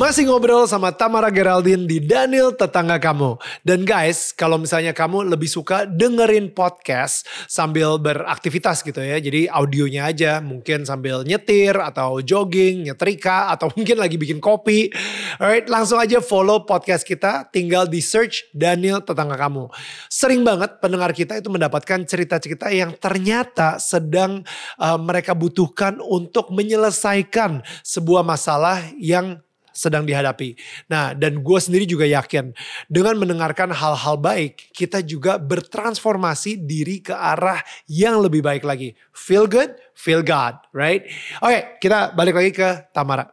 Masih ngobrol sama Tamara Geraldine di Daniel Tetangga Kamu. Dan guys, kalau misalnya kamu lebih suka dengerin podcast sambil beraktivitas gitu ya. Jadi audionya aja mungkin sambil nyetir atau jogging, nyetrika atau mungkin lagi bikin kopi. Alright, langsung aja follow podcast kita. Tinggal di search Daniel Tetangga Kamu. Sering banget pendengar kita itu mendapatkan cerita-cerita yang ternyata sedang uh, mereka butuhkan untuk menyelesaikan sebuah masalah yang sedang dihadapi. Nah, dan gue sendiri juga yakin dengan mendengarkan hal-hal baik, kita juga bertransformasi diri ke arah yang lebih baik lagi. Feel good, feel God, right? Oke, kita balik lagi ke Tamara.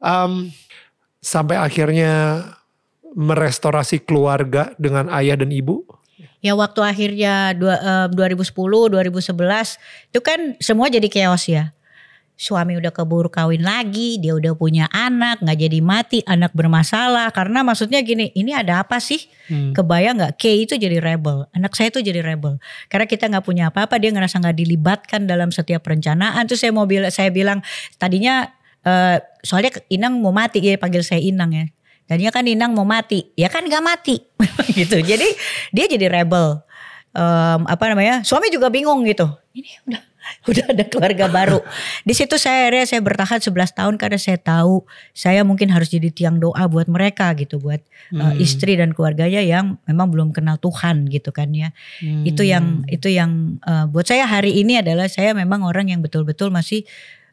Um, sampai akhirnya merestorasi keluarga dengan ayah dan ibu. Ya waktu akhirnya dua, uh, 2010, 2011 itu kan semua jadi chaos ya suami udah keburu kawin lagi, dia udah punya anak, nggak jadi mati, anak bermasalah. Karena maksudnya gini, ini ada apa sih? Hmm. Kebayang nggak? Kay itu jadi rebel, anak saya itu jadi rebel. Karena kita nggak punya apa-apa, dia ngerasa nggak dilibatkan dalam setiap perencanaan. Terus saya mau bilang, saya bilang tadinya uh, soalnya Inang mau mati, ya panggil saya Inang ya. Tadinya kan Inang mau mati, ya kan nggak mati, gitu. Jadi dia jadi rebel. Um, apa namanya? Suami juga bingung gitu. Ini udah udah ada keluarga baru. Di situ saya akhirnya saya bertahan 11 tahun karena saya tahu saya mungkin harus jadi tiang doa buat mereka gitu, buat uh, hmm. uh, istri dan keluarganya yang memang belum kenal Tuhan gitu kan ya. Hmm. Itu yang itu yang uh, buat saya hari ini adalah saya memang orang yang betul-betul masih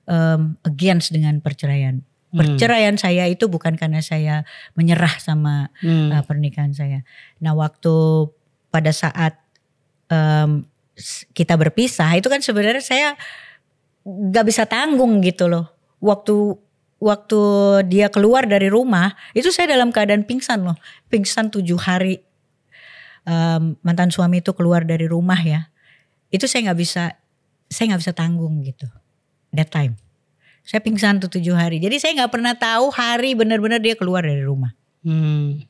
um, against dengan perceraian. Hmm. Perceraian hmm. saya itu bukan karena saya menyerah sama hmm. uh, pernikahan saya. Nah, waktu pada saat um, kita berpisah itu kan sebenarnya saya gak bisa tanggung gitu loh. Waktu waktu dia keluar dari rumah itu saya dalam keadaan pingsan loh, pingsan tujuh hari. Um, mantan suami itu keluar dari rumah ya, itu saya nggak bisa, saya nggak bisa tanggung gitu. That time, saya pingsan tuh tujuh hari. Jadi saya nggak pernah tahu hari benar-benar dia keluar dari rumah. Hmm.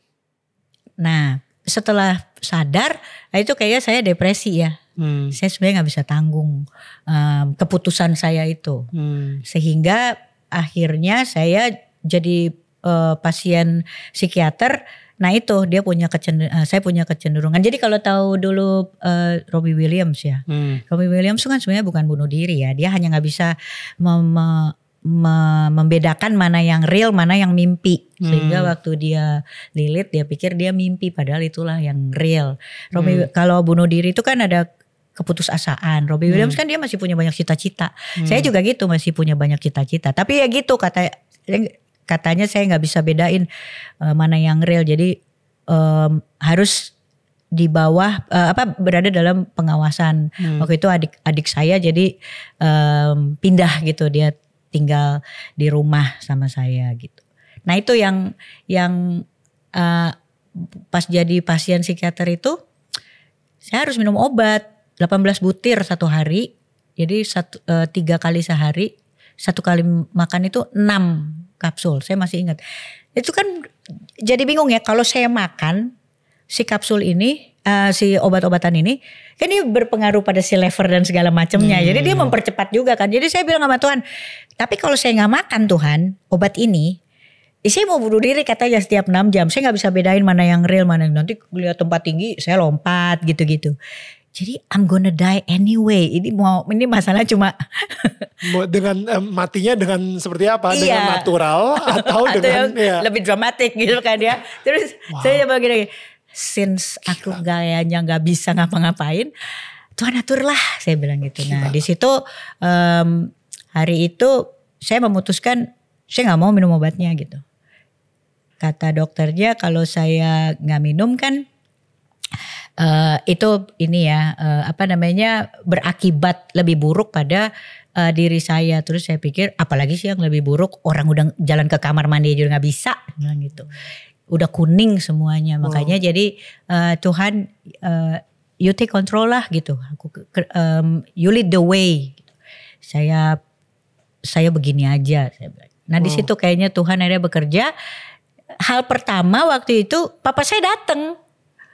Nah setelah sadar, itu kayaknya saya depresi ya Hmm. Saya sebenarnya nggak bisa tanggung um, keputusan saya itu, hmm. sehingga akhirnya saya jadi uh, pasien psikiater. Nah itu dia punya kecenderungan, uh, saya punya kecenderungan. Jadi kalau tahu dulu uh, Robbie Williams ya, hmm. Robbie Williams kan sebenarnya bukan bunuh diri ya, dia hanya nggak bisa mem membedakan mana yang real mana yang mimpi sehingga hmm. waktu dia lilit dia pikir dia mimpi padahal itulah yang real. Hmm. kalau bunuh diri itu kan ada keputusasaan. Robbie hmm. Williams kan dia masih punya banyak cita-cita. Hmm. Saya juga gitu masih punya banyak cita-cita. Tapi ya gitu kata katanya saya nggak bisa bedain uh, mana yang real. Jadi um, harus di bawah uh, apa berada dalam pengawasan. Hmm. Waktu itu adik adik saya jadi um, pindah gitu dia tinggal di rumah sama saya gitu. Nah itu yang yang uh, pas jadi pasien psikiater itu saya harus minum obat 18 butir satu hari. Jadi satu, e, tiga kali sehari. Satu kali makan itu enam kapsul. Saya masih ingat. Itu kan jadi bingung ya kalau saya makan si kapsul ini, uh, si obat-obatan ini, kan ini berpengaruh pada si lever dan segala macamnya. Hmm. Jadi dia mempercepat juga kan. Jadi saya bilang sama Tuhan, tapi kalau saya nggak makan Tuhan obat ini, saya mau bunuh diri katanya setiap 6 jam. Saya nggak bisa bedain mana yang real, mana yang nanti lihat tempat tinggi, saya lompat gitu-gitu. Jadi I'm gonna die anyway. Ini mau ini masalah cuma dengan um, matinya dengan seperti apa? Iya. Dengan natural atau, atau dengan ya. lebih dramatik gitu kan ya. Terus wow. saya coba gini, since aku gayanya nggak bisa ngapa-ngapain, Tuhan aturlah saya bilang gitu. Nah di situ um, hari itu saya memutuskan saya nggak mau minum obatnya gitu. Kata dokternya kalau saya nggak minum kan uh, itu ini ya uh, apa namanya berakibat lebih buruk pada uh, diri saya terus saya pikir apalagi sih yang lebih buruk orang udah jalan ke kamar mandi aja nggak bisa bilang gitu udah kuning semuanya makanya oh. jadi uh, Tuhan uh, you take control lah gitu aku um, you lead the way saya saya begini aja. Saya bilang. Nah di Wow. situ kayaknya Tuhan akhirnya bekerja. Hal pertama waktu itu papa saya datang.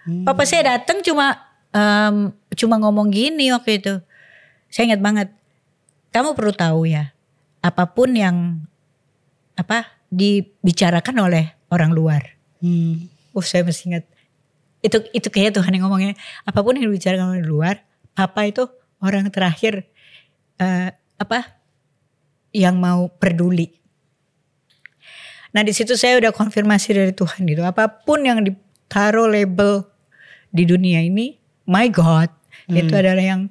Hmm. Papa saya datang cuma em, cuma ngomong gini waktu itu. Saya ingat banget. Kamu perlu tahu ya, apa pun yang apa dibicarakan oleh orang luar. Hmm. Oh saya masih ingat. Itu itu kayak Tuhan yang ngomongnya. Apa pun yang dibicarakan oleh luar, Papa itu orang terakhir eh, apa yang mau peduli. Nah di situ saya udah konfirmasi dari Tuhan gitu. Apa pun yang ditaruh label di dunia ini, my God, itu adalah yang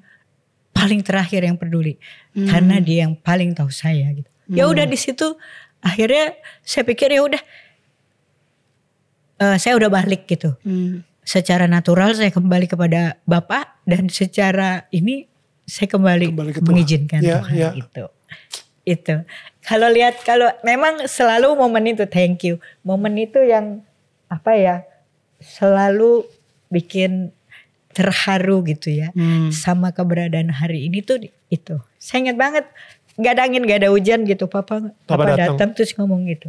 paling terakhir yang peduli, karena dia yang paling tahu saya gitu. Ya udah di situ akhirnya saya pikir ya udah, eh, saya udah balik gitu. Hmm. Secara natural saya kembali kepada Bapak dan secara ini saya kembali, Kembali ke Tuhan. mengizinkan Ya, Tuhan ya. itu. Itu. Kalau lihat kalau memang selalu momen itu thank you. Momen itu yang apa ya? Selalu bikin terharu gitu ya. Hmm. Sama keberadaan hari ini tuh itu. Saya ingat banget gak ada angin gak ada hujan gitu. Papa, Papa papa datang. datang terus ngomong gitu.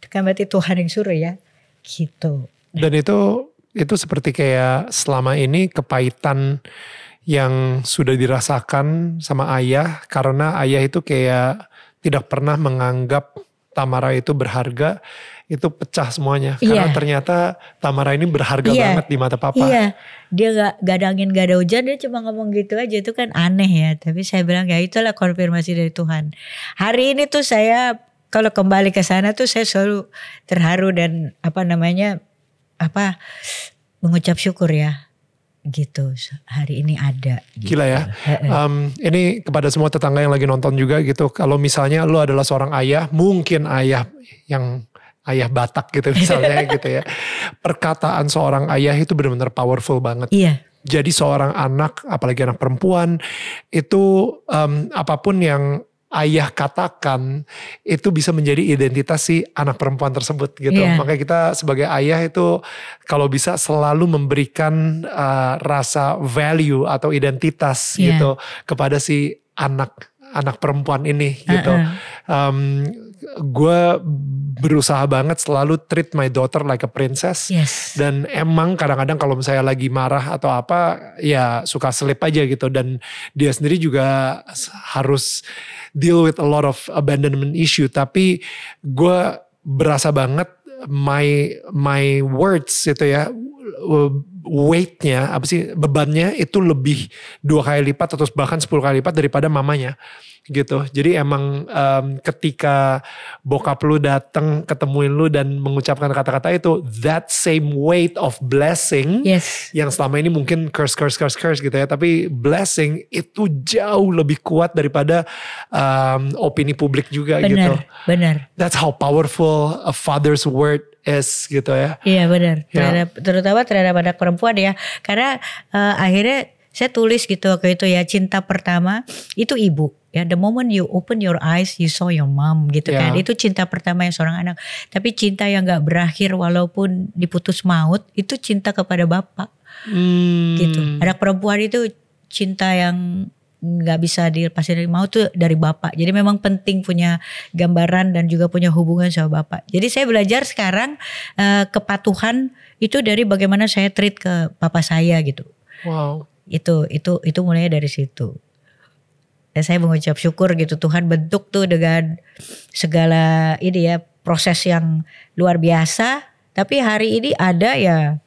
Itu kan berarti Tuhan yang suruh ya. Gitu. Dan itu itu seperti kayak selama ini kepahitan yang sudah dirasakan sama ayah karena ayah itu kayak tidak pernah menganggap Tamara itu berharga itu pecah semuanya karena Iya. ternyata Tamara ini berharga Iya. banget di mata papa. Iya, dia gak, gak ada angin gak ada hujan dia cuma ngomong gitu aja itu kan aneh ya. Tapi saya bilang ya itulah konfirmasi dari Tuhan. Hari ini tuh saya kalau kembali ke sana tuh saya selalu terharu dan apa namanya apa mengucap syukur ya gitu hari ini ada. gitu. Gila ya. Um, ini kepada semua tetangga yang lagi nonton juga gitu. Kalau misalnya lu adalah seorang ayah, mungkin ayah yang ayah Batak gitu misalnya gitu ya. Perkataan seorang ayah itu benar-benar powerful banget. Iya, Jadi seorang anak, apalagi anak perempuan, itu um, apa pun yang ayah katakan itu bisa menjadi identitas si anak perempuan tersebut gitu. Iya. Makanya kita sebagai ayah itu kalau bisa selalu memberikan uh, rasa value atau identitas Iya. gitu kepada si anak anak perempuan ini gitu. Um, gue berusaha banget selalu treat my daughter like a princess. yes. Dan emang kadang-kadang kalau misalnya lagi marah atau apa ya suka slip aja gitu dan dia sendiri juga harus deal with a lot of abandonment issue tapi gue berasa banget my my words itu ya weightnya apa sih bebannya itu lebih dua kali lipat atau bahkan 10 kali lipat daripada mamanya gitu jadi emang em, ketika bokap lu datang ketemuin lu dan mengucapkan kata-kata itu that same weight of blessing Yes. yang selama ini mungkin curse curse curse curse gitu ya tapi blessing itu jauh lebih kuat daripada em, opini publik juga gitu Benar, benar. that's how powerful a father's word is gitu ya Iya benar. Ya. Terhadap, terutama terhadap anak perempuan ya. Karena eh, akhirnya saya tulis gitu waktu itu ya cinta pertama itu ibu. Ya the moment you open your eyes you saw your mom gitu Ya. kan itu cinta pertama yang seorang anak. Tapi cinta yang nggak berakhir walaupun diputus maut itu cinta kepada bapak. Hmm. gitu. Anak perempuan itu cinta yang nggak bisa dilepasin dari maut tuh dari bapak. Jadi memang penting punya gambaran dan juga punya hubungan sama bapak. Jadi saya belajar sekarang eh, kepatuhan itu dari bagaimana saya treat ke papa saya gitu. Wow itu itu itu mulainya dari situ. Dan saya mengucap syukur gitu Tuhan bentuk tuh dengan segala ini ya proses yang luar biasa. Tapi hari ini ada ya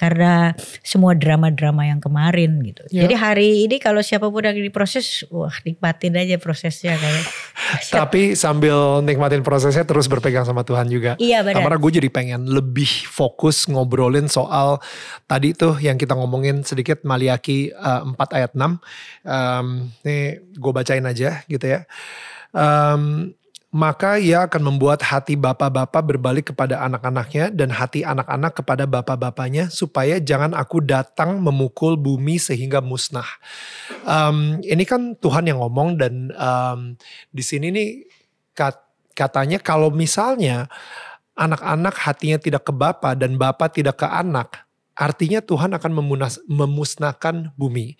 karena semua drama-drama yang kemarin gitu. Ya. Jadi hari ini kalau siapa pun yang diproses, wah nikmatin aja prosesnya kayak. tapi sambil nikmatin prosesnya terus berpegang sama Tuhan juga Iya benar. Karena gue jadi pengen lebih fokus ngobrolin soal tadi tuh yang kita ngomongin sedikit Maliaki uh, 4 ayat 6. Um, nih gue bacain aja gitu ya. Um, maka ia akan membuat hati bapak-bapak berbalik kepada anak-anaknya dan hati anak-anak kepada bapak-bapaknya supaya jangan aku datang memukul bumi sehingga musnah. Um, ini kan Tuhan yang ngomong dan um, di sini nih kat- katanya kalau misalnya anak-anak hatinya tidak ke bapak dan bapak tidak ke anak, artinya Tuhan akan memunas- memusnahkan bumi.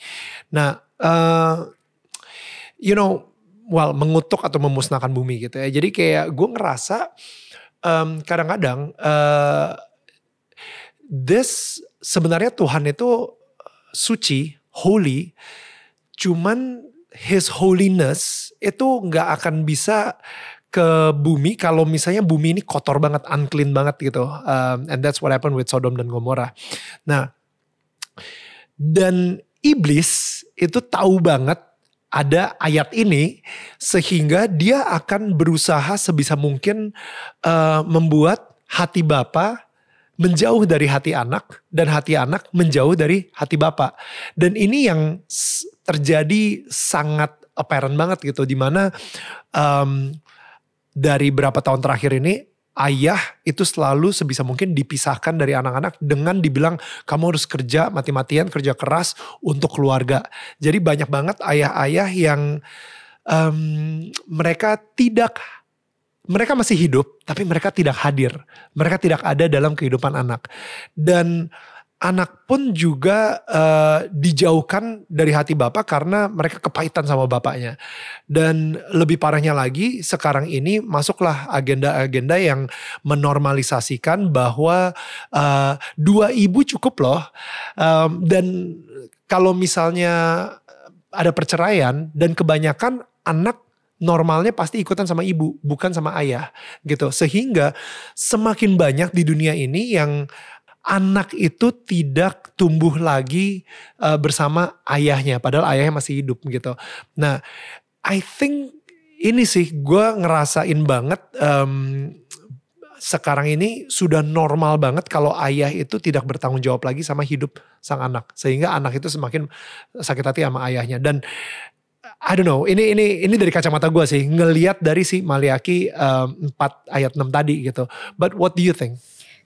Nah, eh, you know, well mengutuk atau memusnahkan bumi gitu ya. Jadi kayak gue ngerasa um, kadang-kadang uh, this sebenarnya Tuhan itu suci, holy, cuman His holiness itu nggak akan bisa ke bumi kalau misalnya bumi ini kotor banget, unclean banget gitu. Um, and that's what happened with Sodom dan Gomora. Nah, dan iblis itu tahu banget ada ayat ini sehingga dia akan berusaha sebisa mungkin uh, membuat hati Bapa menjauh dari hati anak dan hati anak menjauh dari hati bapak. Dan ini yang terjadi sangat apparent banget gitu di mana um, dari berapa tahun terakhir ini ayah itu selalu sebisa mungkin dipisahkan dari anak-anak dengan dibilang kamu harus kerja mati-matian kerja keras untuk keluarga. Jadi banyak banget ayah-ayah yang um, mereka tidak mereka masih hidup, tapi mereka tidak hadir. Mereka tidak ada dalam kehidupan anak. Dan anak pun juga uh, dijauhkan dari hati bapak karena mereka kepahitan sama bapaknya. Dan lebih parahnya lagi, sekarang ini masuklah agenda-agenda yang menormalisasikan bahwa uh, dua ibu cukup loh. Um, dan kalau misalnya ada perceraian dan kebanyakan anak normalnya pasti ikutan sama ibu, bukan sama ayah gitu. Sehingga semakin banyak di dunia ini yang anak itu tidak tumbuh lagi uh, bersama ayahnya, padahal ayahnya masih hidup gitu. Nah, I think ini sih gue ngerasain banget um, sekarang ini sudah normal banget kalau ayah itu tidak bertanggung jawab lagi sama hidup sang anak sehingga anak itu semakin sakit hati sama ayahnya dan I don't know. Ini ini ini dari kacamata gue sih ngelihat dari si Maliaki um, 4 ayat 6 tadi gitu. But what do you think?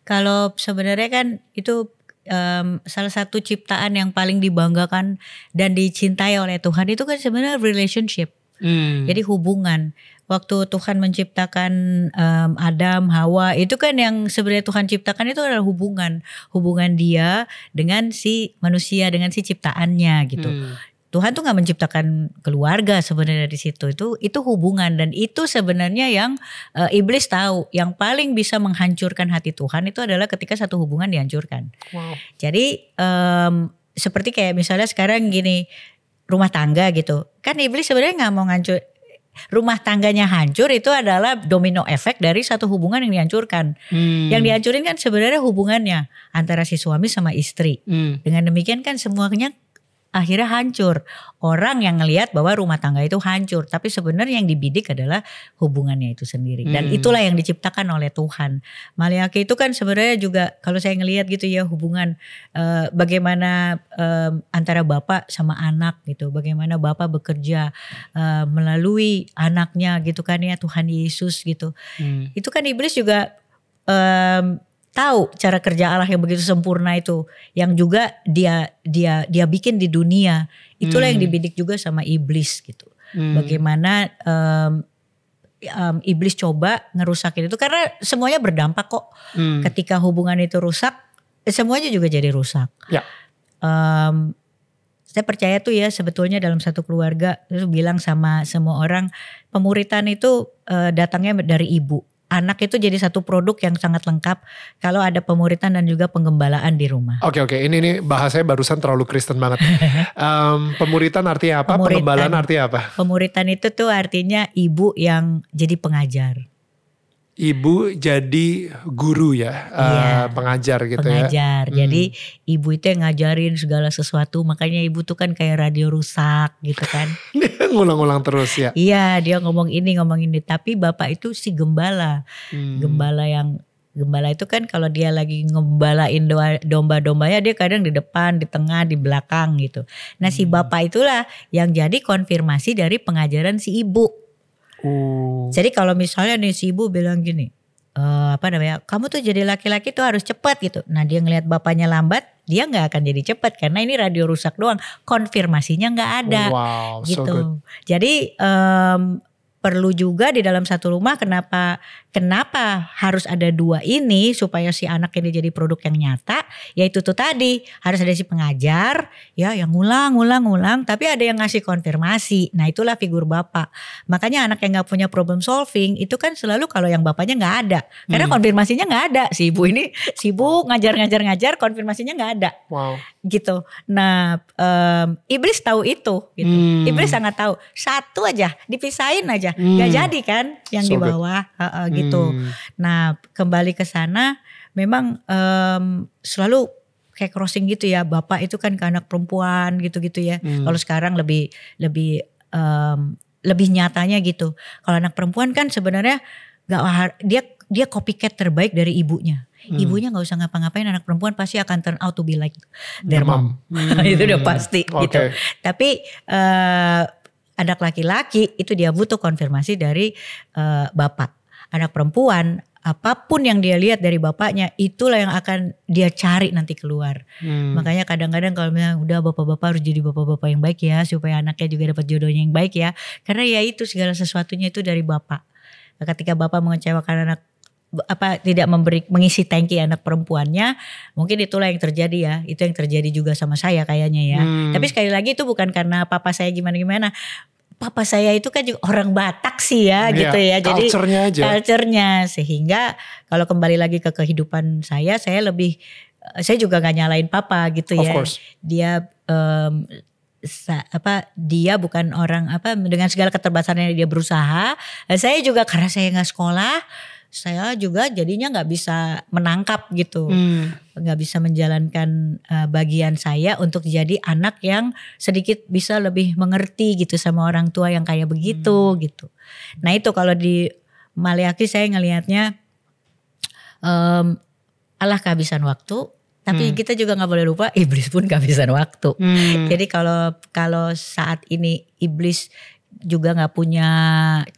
Kalau sebenarnya kan itu um, salah satu ciptaan yang paling dibanggakan dan dicintai oleh Tuhan itu kan sebenarnya relationship. Hmm. Jadi hubungan. Waktu Tuhan menciptakan um, Adam, Hawa, itu kan yang sebenarnya Tuhan ciptakan itu adalah hubungan, hubungan dia dengan si manusia, dengan si ciptaannya gitu. Hmm. Tuhan tuh nggak menciptakan keluarga sebenarnya di situ itu itu hubungan dan itu sebenarnya yang uh, iblis tahu yang paling bisa menghancurkan hati Tuhan itu adalah ketika satu hubungan dihancurkan. Wow. Jadi um, seperti kayak misalnya sekarang gini rumah tangga gitu kan iblis sebenarnya nggak mau ngancur rumah tangganya hancur itu adalah domino efek dari satu hubungan yang dihancurkan. Hmm. Yang dihancurin kan sebenarnya hubungannya antara si suami sama istri. Hmm. Dengan demikian kan semuanya akhirnya hancur. Orang yang ngelihat bahwa rumah tangga itu hancur, tapi sebenarnya yang dibidik adalah hubungannya itu sendiri. Dan hmm. itulah yang diciptakan oleh Tuhan. Maliaki itu kan sebenarnya juga kalau saya ngelihat gitu ya hubungan uh, bagaimana uh, antara bapak sama anak gitu, bagaimana bapak bekerja uh, melalui anaknya gitu kan ya Tuhan Yesus gitu. Hmm. Itu kan iblis juga um, tahu cara kerja Allah yang begitu sempurna itu yang juga dia dia dia bikin di dunia itulah hmm. yang dibidik juga sama iblis gitu hmm. bagaimana um, um, iblis coba ngerusakin itu karena semuanya berdampak kok hmm. ketika hubungan itu rusak semuanya juga jadi rusak ya. um, saya percaya tuh ya sebetulnya dalam satu keluarga itu bilang sama semua orang pemuritan itu uh, datangnya dari ibu anak itu jadi satu produk yang sangat lengkap kalau ada pemuritan dan juga penggembalaan di rumah. Oke oke ini ini bahasanya barusan terlalu Kristen banget. um, pemuritan artinya apa? Pemuritan, penggembalaan artinya apa? Pemuritan itu tuh artinya ibu yang jadi pengajar ibu jadi guru ya, iya, uh, pengajar gitu pengajar. ya. Pengajar. Hmm. Jadi ibu itu yang ngajarin segala sesuatu, makanya ibu tuh kan kayak radio rusak gitu kan. Ngulang-ngulang terus ya. Iya, dia ngomong ini, ngomong ini, tapi bapak itu si gembala. Hmm. Gembala yang Gembala itu kan kalau dia lagi ngembalain domba-dombanya dia kadang di depan, di tengah, di belakang gitu. Nah si hmm. bapak itulah yang jadi konfirmasi dari pengajaran si ibu Oh. Jadi kalau misalnya nih si ibu bilang gini, e, apa namanya, kamu tuh jadi laki-laki tuh harus cepat gitu. Nah dia ngelihat bapaknya lambat, dia nggak akan jadi cepat karena ini radio rusak doang. Konfirmasinya nggak ada, wow, gitu. So Jadi um, perlu juga di dalam satu rumah kenapa kenapa harus ada dua ini supaya si anak ini jadi produk yang nyata? Yaitu tuh tadi harus ada si pengajar ya yang ngulang ngulang ngulang tapi ada yang ngasih konfirmasi. Nah itulah figur bapak. Makanya anak yang nggak punya problem solving itu kan selalu kalau yang bapaknya nggak ada. Karena Hmm. konfirmasinya nggak ada. Si ibu ini sibuk ngajar ngajar ngajar konfirmasinya nggak ada. Wow. Gitu. Nah, em, iblis tahu itu gitu. Hmm. Iblis sangat tahu. Satu aja dipisahin aja, Hmm. nggak jadi kan yang So di bawah Heeh, gitu. Hmm. Nah, kembali ke sana memang em, selalu kayak crossing gitu ya. Bapak itu kan ke anak perempuan gitu-gitu ya. Hmm. Kalau sekarang lebih lebih em, lebih nyatanya gitu. Kalau anak perempuan kan sebenarnya har- dia dia copycat terbaik dari ibunya. Hmm. Ibunya nggak usah ngapa-ngapain anak perempuan pasti akan turn out to be like their mom. Hmm. itu udah pasti Oke. gitu. Tapi eh, anak laki-laki itu dia butuh konfirmasi dari eh, bapak. Anak perempuan apa pun yang dia lihat dari bapaknya itulah yang akan dia cari nanti keluar. Hmm. Makanya kadang-kadang kalau misalnya udah bapak-bapak harus jadi bapak-bapak yang baik ya supaya anaknya juga dapat jodohnya yang baik ya. Karena ya itu segala sesuatunya itu dari bapak. Ketika bapak mengecewakan anak apa tidak memberi mengisi tangki anak perempuannya, mungkin itulah yang terjadi ya. Itu yang terjadi juga sama saya kayaknya ya. Hmm. Tapi sekali lagi itu bukan karena papa saya gimana-gimana. Papa saya itu kan juga orang Batak sih ya Iya, gitu ya. Jadi culture-nya aja. culture-nya sehingga kalau kembali lagi ke kehidupan saya saya lebih saya juga gak nyalain papa gitu Of ya course. dia em, sa- apa dia bukan orang apa dengan segala keterbatasannya dia berusaha Eh, saya juga karena saya nggak sekolah saya juga jadinya nggak bisa menangkap gitu Hmm. nggak bisa menjalankan uh, bagian saya untuk jadi anak yang sedikit bisa lebih mengerti gitu sama orang tua yang kayak begitu gitu. Nah itu kalau di Maleaki saya ngelihatnya em, Allah kehabisan waktu, tapi Hmm. kita juga nggak boleh lupa iblis pun kehabisan waktu. Hmm. Jadi kalau kalau saat ini iblis juga nggak punya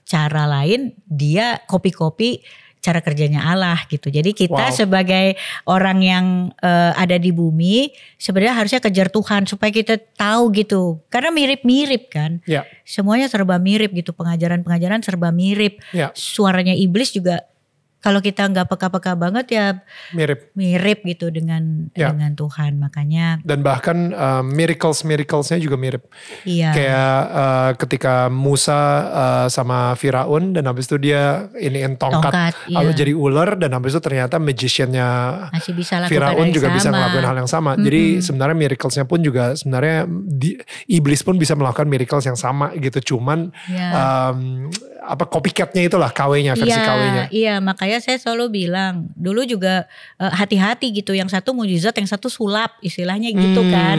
cara lain, dia kopi-kopi cara kerjanya Allah gitu. Jadi kita Wow. sebagai orang yang eh, ada di bumi sebenarnya harusnya kejar Tuhan supaya kita tahu gitu. Karena mirip-mirip kan. Ya. Semuanya serba mirip gitu. Pengajaran-pengajaran serba mirip. Ya. Suaranya iblis juga kalau kita nggak peka-peka banget ya Mirip. mirip gitu dengan Ya. dengan Tuhan. Makanya Dan bahkan um, miracles miraclesnya juga mirip. iya. Kayak uh, ketika Musa uh, sama Firaun dan habis itu dia iniin tongkat, Tongkat, lalu iya. jadi ular dan habis itu ternyata magiciannya masih bisa Firaun juga bisa sama. melakukan hal yang sama. Jadi sebenarnya miraclesnya pun juga sebenarnya di- iblis pun bisa melakukan miracles yang sama gitu. Cuman Iya. um, apa copycatnya itulah KW-nya versi Iya, KW-nya. iya makanya saya selalu bilang dulu juga eh, hati-hati gitu yang satu mujizat yang satu sulap istilahnya gitu Hmm. kan.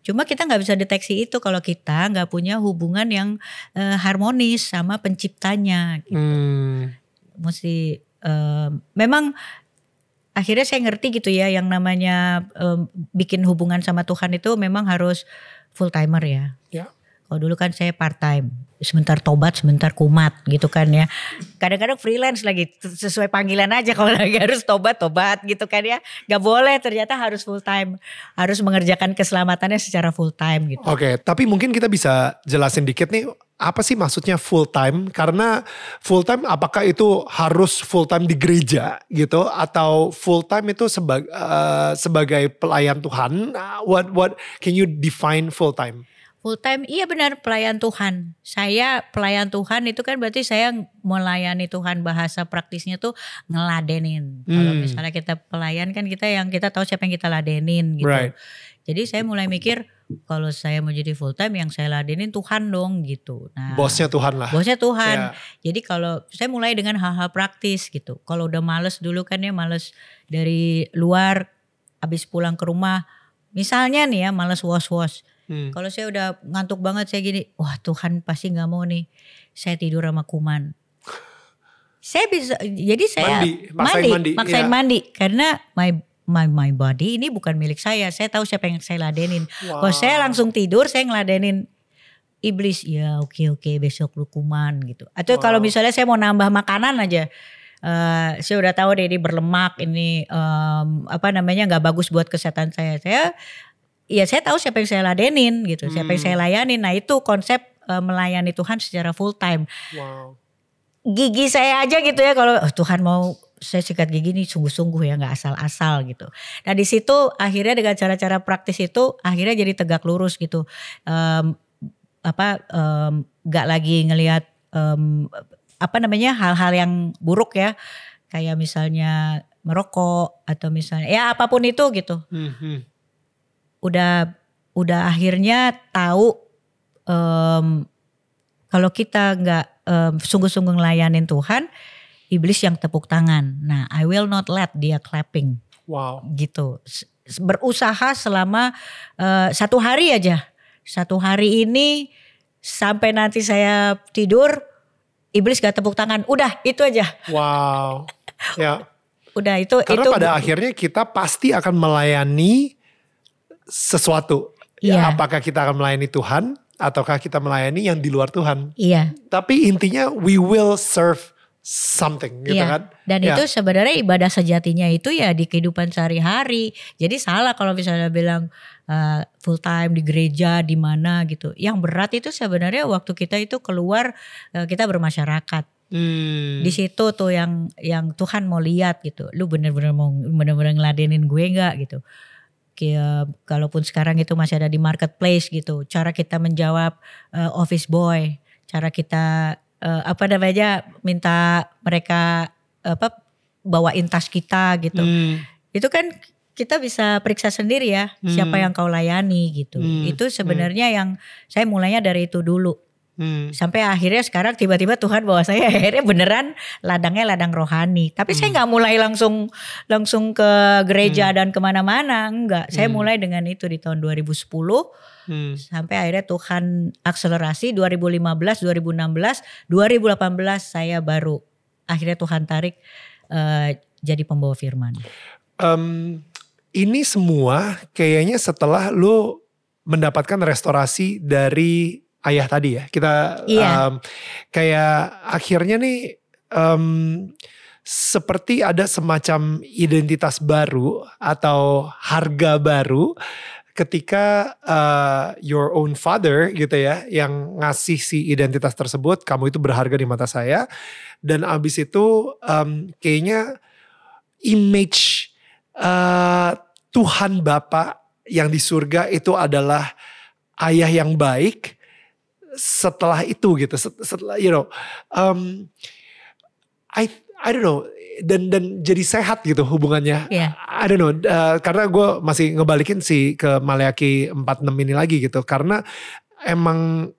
Cuma kita nggak bisa deteksi itu kalau kita nggak punya hubungan yang eh, harmonis sama penciptanya. Hmm. Mesti eh, memang akhirnya saya ngerti gitu ya yang namanya eh, bikin hubungan sama Tuhan itu memang harus full timer ya. Ya. Kalau dulu kan saya part time, sebentar tobat, sebentar kumat gitu kan ya. Kadang-kadang freelance lagi sesuai panggilan aja kalau lagi harus tobat tobat gitu kan ya. Gak boleh ternyata harus full time, harus mengerjakan keselamatannya secara full time gitu. Oke, tapi mungkin kita bisa jelasin dikit nih apa sih maksudnya full time? Karena full time apakah itu harus full time di gereja gitu atau full time itu sebagai sebagai pelayan Tuhan? Uh, What what can you define full time? Full time, iya benar pelayan Tuhan. Saya pelayan Tuhan itu kan berarti saya melayani Tuhan bahasa praktisnya tuh ngeladenin. Kalau Hmm. misalnya kita pelayan kan kita yang kita tahu siapa yang kita ladenin gitu. Right. Jadi saya mulai mikir kalau saya mau jadi full time yang saya ladenin Tuhan dong gitu. Nah, Bosnya Tuhan lah. bosnya Tuhan. Ya. Jadi kalau saya mulai dengan hal-hal praktis gitu. Kalau udah males dulu kan ya males dari luar habis pulang ke rumah. Misalnya nih ya males was-was. Hmm. Kalau saya udah ngantuk banget saya gini, wah Tuhan pasti nggak mau nih saya tidur sama kuman. Saya bisa, jadi saya Mandi, maksain mandi, maksain iya. mandi karena my my my body ini bukan milik saya. Saya tahu siapa yang saya ladenin. Kalau saya langsung tidur, saya ngeladenin iblis. Ya oke oke besok lu kuman gitu. Atau kalau Wow. misalnya saya mau nambah makanan aja. eh saya udah tahu deh ini berlemak ini em, apa namanya nggak bagus buat kesehatan saya. Saya ya saya tahu siapa yang saya ladenin gitu, siapa yang Hmm. saya layanin. Nah itu konsep eh, melayani Tuhan secara full time. Wow. Gigi saya aja gitu ya kalau "Oh, Tuhan mau saya sikat gigi nih sungguh-sungguh ya nggak asal-asal gitu. Nah di situ akhirnya dengan cara-cara praktis itu akhirnya jadi tegak lurus gitu. Em, apa em, nggak lagi ngelihat em, apa namanya hal-hal yang buruk ya kayak misalnya merokok atau misalnya ya apa pun itu gitu Mhm. Udah udah akhirnya tahu em, kalau kita nggak em, sungguh-sungguh ngelayanin Tuhan iblis yang tepuk tangan nah I will not let dia clapping Wow. gitu berusaha selama eh, satu hari aja satu hari ini sampai nanti saya tidur iblis gak tepuk tangan udah itu aja Wow. Ya. udah itu Karena itu pada akhirnya kita pasti akan melayani sesuatu. Ya, Iya. apakah kita akan melayani Tuhan ataukah kita melayani yang di luar Tuhan. iya Tapi intinya we will serve something gitu Iya. kan. Dan Ya. itu sebenarnya ibadah sejatinya itu ya di kehidupan sehari-hari. Jadi salah kalau misalnya bilang uh, full time di gereja di mana gitu. Yang berat itu sebenarnya waktu kita itu keluar uh, kita bermasyarakat. Hmm. Di situ tuh yang yang Tuhan mau lihat gitu. Lu bener-bener mau bener-bener ngeladenin gue nggak gitu. Kayak kalaupun sekarang itu masih ada di marketplace gitu. Cara kita menjawab uh, office boy, cara kita uh, apa namanya minta mereka apa bawain tas kita gitu. Hmm. Itu kan kita bisa periksa sendiri ya siapa Hmm. yang kau layani gitu. Hmm. Itu sebenarnya yang saya mulainya dari itu dulu Hmm. sampai akhirnya sekarang tiba-tiba Tuhan bawa saya akhirnya beneran ladangnya ladang rohani tapi saya Hmm. nggak mulai langsung langsung ke gereja dan ke mana-mana enggak saya Hmm. mulai dengan itu di tahun 2010 Hmm. sampai akhirnya Tuhan akselerasi 2015 2016 2018 saya baru akhirnya Tuhan tarik eh, jadi pembawa firman Em, ini semua kayaknya setelah lu mendapatkan restorasi dari ayah tadi ya. Kita Iya. em, kayak akhirnya nih em, seperti ada semacam identitas baru atau harga baru ketika uh, your own father gitu ya yang ngasih si identitas tersebut kamu itu berharga di mata saya dan abis itu em, kayaknya image uh, Tuhan Bapa yang di surga itu adalah ayah yang baik setelah itu gitu set- setelah you know um, I I don't know dan dan jadi sehat gitu hubungannya Iya. I don't know uh, karena gue masih ngebalikin sih ke Maleaki 46 ini lagi gitu karena emang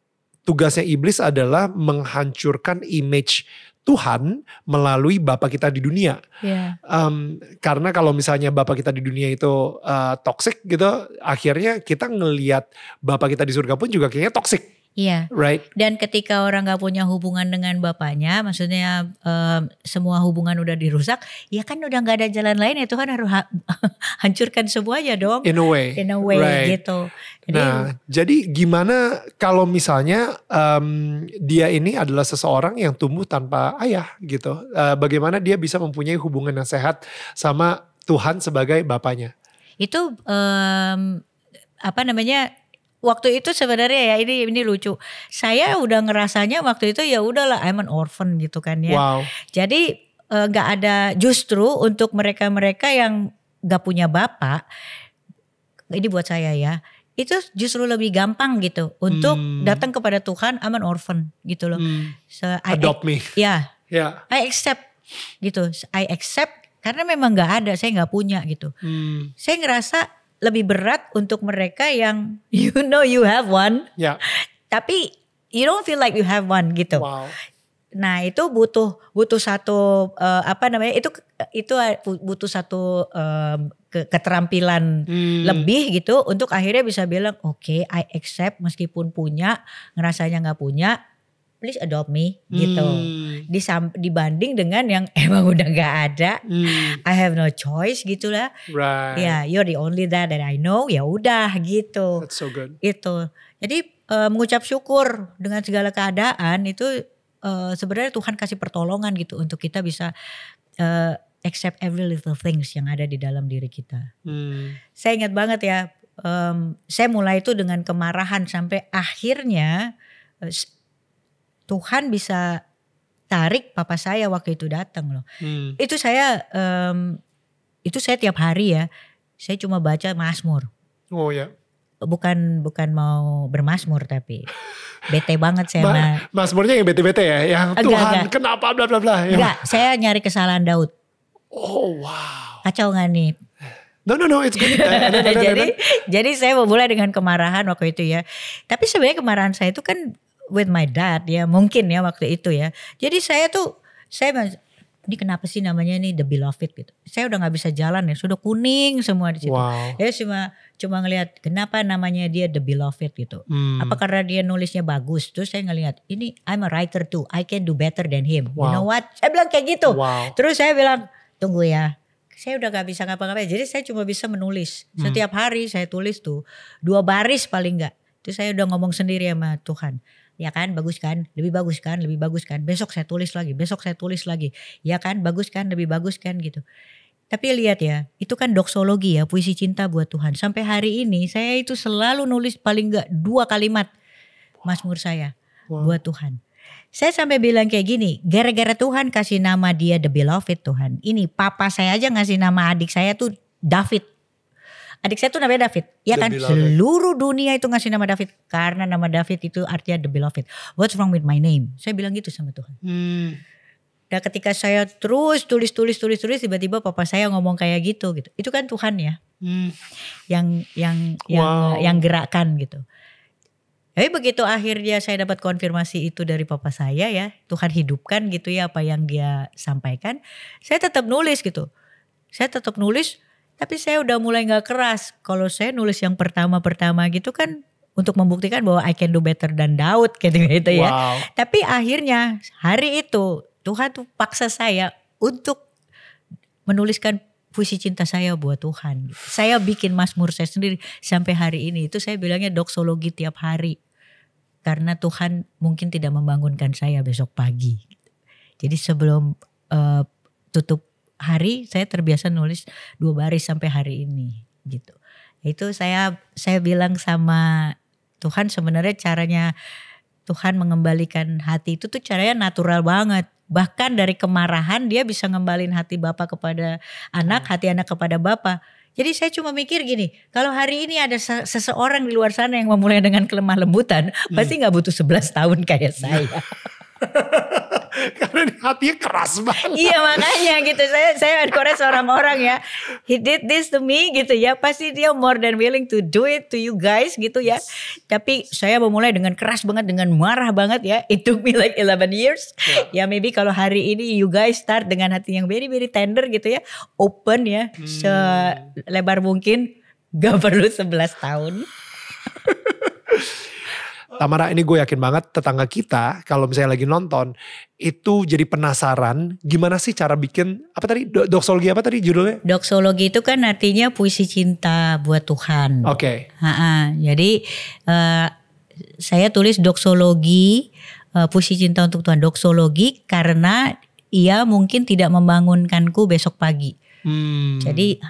tugasnya iblis adalah menghancurkan image Tuhan melalui Bapa kita di dunia. ya Um, karena kalau misalnya Bapak kita di dunia itu uh, toxic gitu, akhirnya kita ngelihat Bapak kita di surga pun juga kayaknya toxic, iya right? Dan ketika orang gak punya hubungan dengan bapaknya, maksudnya em, semua hubungan udah dirusak, ya kan udah gak ada jalan lain ya Tuhan harus ha- hancurkan semuanya dong. In a way. In a way right. gitu. Jadi Nah, jadi gimana kalau misalnya um, dia ini adalah seseorang yang tumbuh tanpa ayah gitu? Uh, bagaimana dia bisa mempunyai hubungan yang sehat sama Tuhan sebagai bapaknya? itu em, apa namanya? Waktu itu sebenarnya ya ini ini lucu. Saya udah ngerasanya waktu itu ya udahlah I'm an orphan gitu kan ya. Wow. Jadi eh, nggak ada justru untuk mereka-mereka yang nggak punya bapak, ini buat saya ya, itu justru lebih gampang gitu untuk Hmm. datang kepada Tuhan, I'm an orphan gitu loh. Hmm, So, I, adopt me. ya, Ya. I accept gitu, I accept karena memang nggak ada, saya nggak punya gitu. Hmm, Saya ngerasa lebih berat untuk mereka yang you know you have one, ya. tapi you don't feel like you have one gitu. Wow. Nah itu butuh butuh satu eh, apa namanya itu itu butuh satu em, ke- keterampilan Hmm. lebih gitu untuk akhirnya bisa bilang oke I accept meskipun punya ngerasanya nggak punya please adopt me gitu Hmm. Disam- dibanding dengan yang emang udah nggak ada Hmm, I have no choice gitulah right. ya you're the only that that I know ya udah gitu That's so good. itu jadi eh, mengucap syukur dengan segala keadaan itu eh, sebenarnya Tuhan kasih pertolongan gitu untuk kita bisa eh, accept every little things yang ada di dalam diri kita Hmm. saya ingat banget ya em, saya mulai itu dengan kemarahan sampai akhirnya Tuhan bisa tarik papa saya waktu itu datang loh. Hmm. Itu saya em, itu saya tiap hari ya. Saya cuma baca Mazmur. Oh ya. Bukan bukan mau bermasmur tapi bete banget saya Ma- sama Mazmurnya yang bete-bete ya, yang Enggak, Tuhan enggak. kenapa bla bla bla. Yang- enggak, saya nyari kesalahan Daud. Oh wow. Kacau nggak nih? No no no, it's good. Eh, no, no, no, no, jadi jadi saya memulai dengan kemarahan waktu itu ya. Tapi sebenarnya kemarahan saya itu kan with my dad ya mungkin ya waktu itu ya. Jadi saya tuh saya ini kenapa sih namanya ini the beloved gitu. Saya udah nggak bisa jalan ya, sudah kuning semua di situ. Wow. Ya cuma cuma ngelihat kenapa namanya dia the beloved gitu. Hmm. Apa karena dia nulisnya bagus? Terus saya ngelihat ini I'm a writer too. I can do better than him. You Wow. know what? Saya bilang kayak gitu. Wow. Terus saya bilang tunggu ya. Saya udah gak bisa ngapa-ngapain. Jadi saya cuma bisa menulis. Hmm. Setiap hari saya tulis tuh dua baris paling enggak. Itu saya udah ngomong sendiri sama Tuhan. Ya kan bagus kan, lebih bagus kan, lebih bagus kan. Besok saya tulis lagi, besok saya tulis lagi. Ya kan bagus kan, lebih bagus kan gitu. Tapi lihat ya, itu kan doksologi ya, puisi cinta buat Tuhan. Sampai hari ini saya itu selalu nulis paling enggak dua kalimat Mazmur saya Wow. buat Tuhan. Saya sampai bilang kayak gini, gara-gara Tuhan kasih nama dia the beloved Tuhan. Ini papa saya aja ngasih nama adik saya tuh David. Adik saya tuh namanya David. Ya The kan beloved. seluruh dunia itu ngasih nama David karena nama David itu artinya the beloved. What's wrong with my name? Saya bilang gitu sama Tuhan. Hmm. Dan ketika saya terus tulis tulis tulis tulis tiba-tiba papa saya ngomong kayak gitu gitu. Itu kan Tuhan ya Hmm. yang yang yang Wow. yang gerakan gitu. Tapi begitu akhirnya saya dapat konfirmasi itu dari papa saya ya, Tuhan hidupkan gitu ya apa yang dia sampaikan, saya tetap nulis gitu. Saya tetap nulis, tapi saya udah mulai nggak keras. Kalau saya nulis yang pertama-pertama gitu kan untuk membuktikan bahwa I can do better than Daud gitu gitu ya. Wow. Tapi akhirnya hari itu Tuhan tuh paksa saya untuk menuliskan puisi cinta saya buat Tuhan. Saya bikin Mazmur saya sendiri sampai hari ini. Itu saya bilangnya doksologi tiap hari. Karena Tuhan mungkin tidak membangunkan saya besok pagi. Jadi sebelum eh, tutup hari saya terbiasa nulis dua baris sampai hari ini gitu. Itu saya saya bilang sama Tuhan sebenarnya caranya Tuhan mengembalikan hati itu tuh caranya natural banget. Bahkan dari kemarahan dia bisa ngembalin hati bapak kepada anak, hati anak kepada bapak. Jadi saya cuma mikir gini, kalau hari ini ada se- seseorang di luar sana yang memulai dengan kelemah lembutan, pasti nggak butuh 11 tahun kayak saya. Karena hatinya keras banget. iya makanya gitu. Saya saya encourage orang-orang ya. He did this to me gitu ya. Pasti dia more than willing to do it to you guys gitu ya. Tapi saya memulai dengan keras banget dengan marah banget ya. It took me like 11 years. Ya maybe kalau hari ini you guys start dengan hati yang very very tender gitu ya. Open ya. Selebar mungkin. Gak perlu 11 tahun Tamara ini gue yakin banget tetangga kita kalau misalnya lagi nonton itu jadi penasaran gimana sih cara bikin apa tadi Do- doksologi apa tadi judulnya? doksologi itu kan artinya puisi cinta buat Tuhan Oke. Ha-ha, jadi eh, saya tulis doksologi eh, puisi cinta untuk Tuhan doksologi karena ia mungkin tidak membangunkanku besok pagi. Hmm. Jadi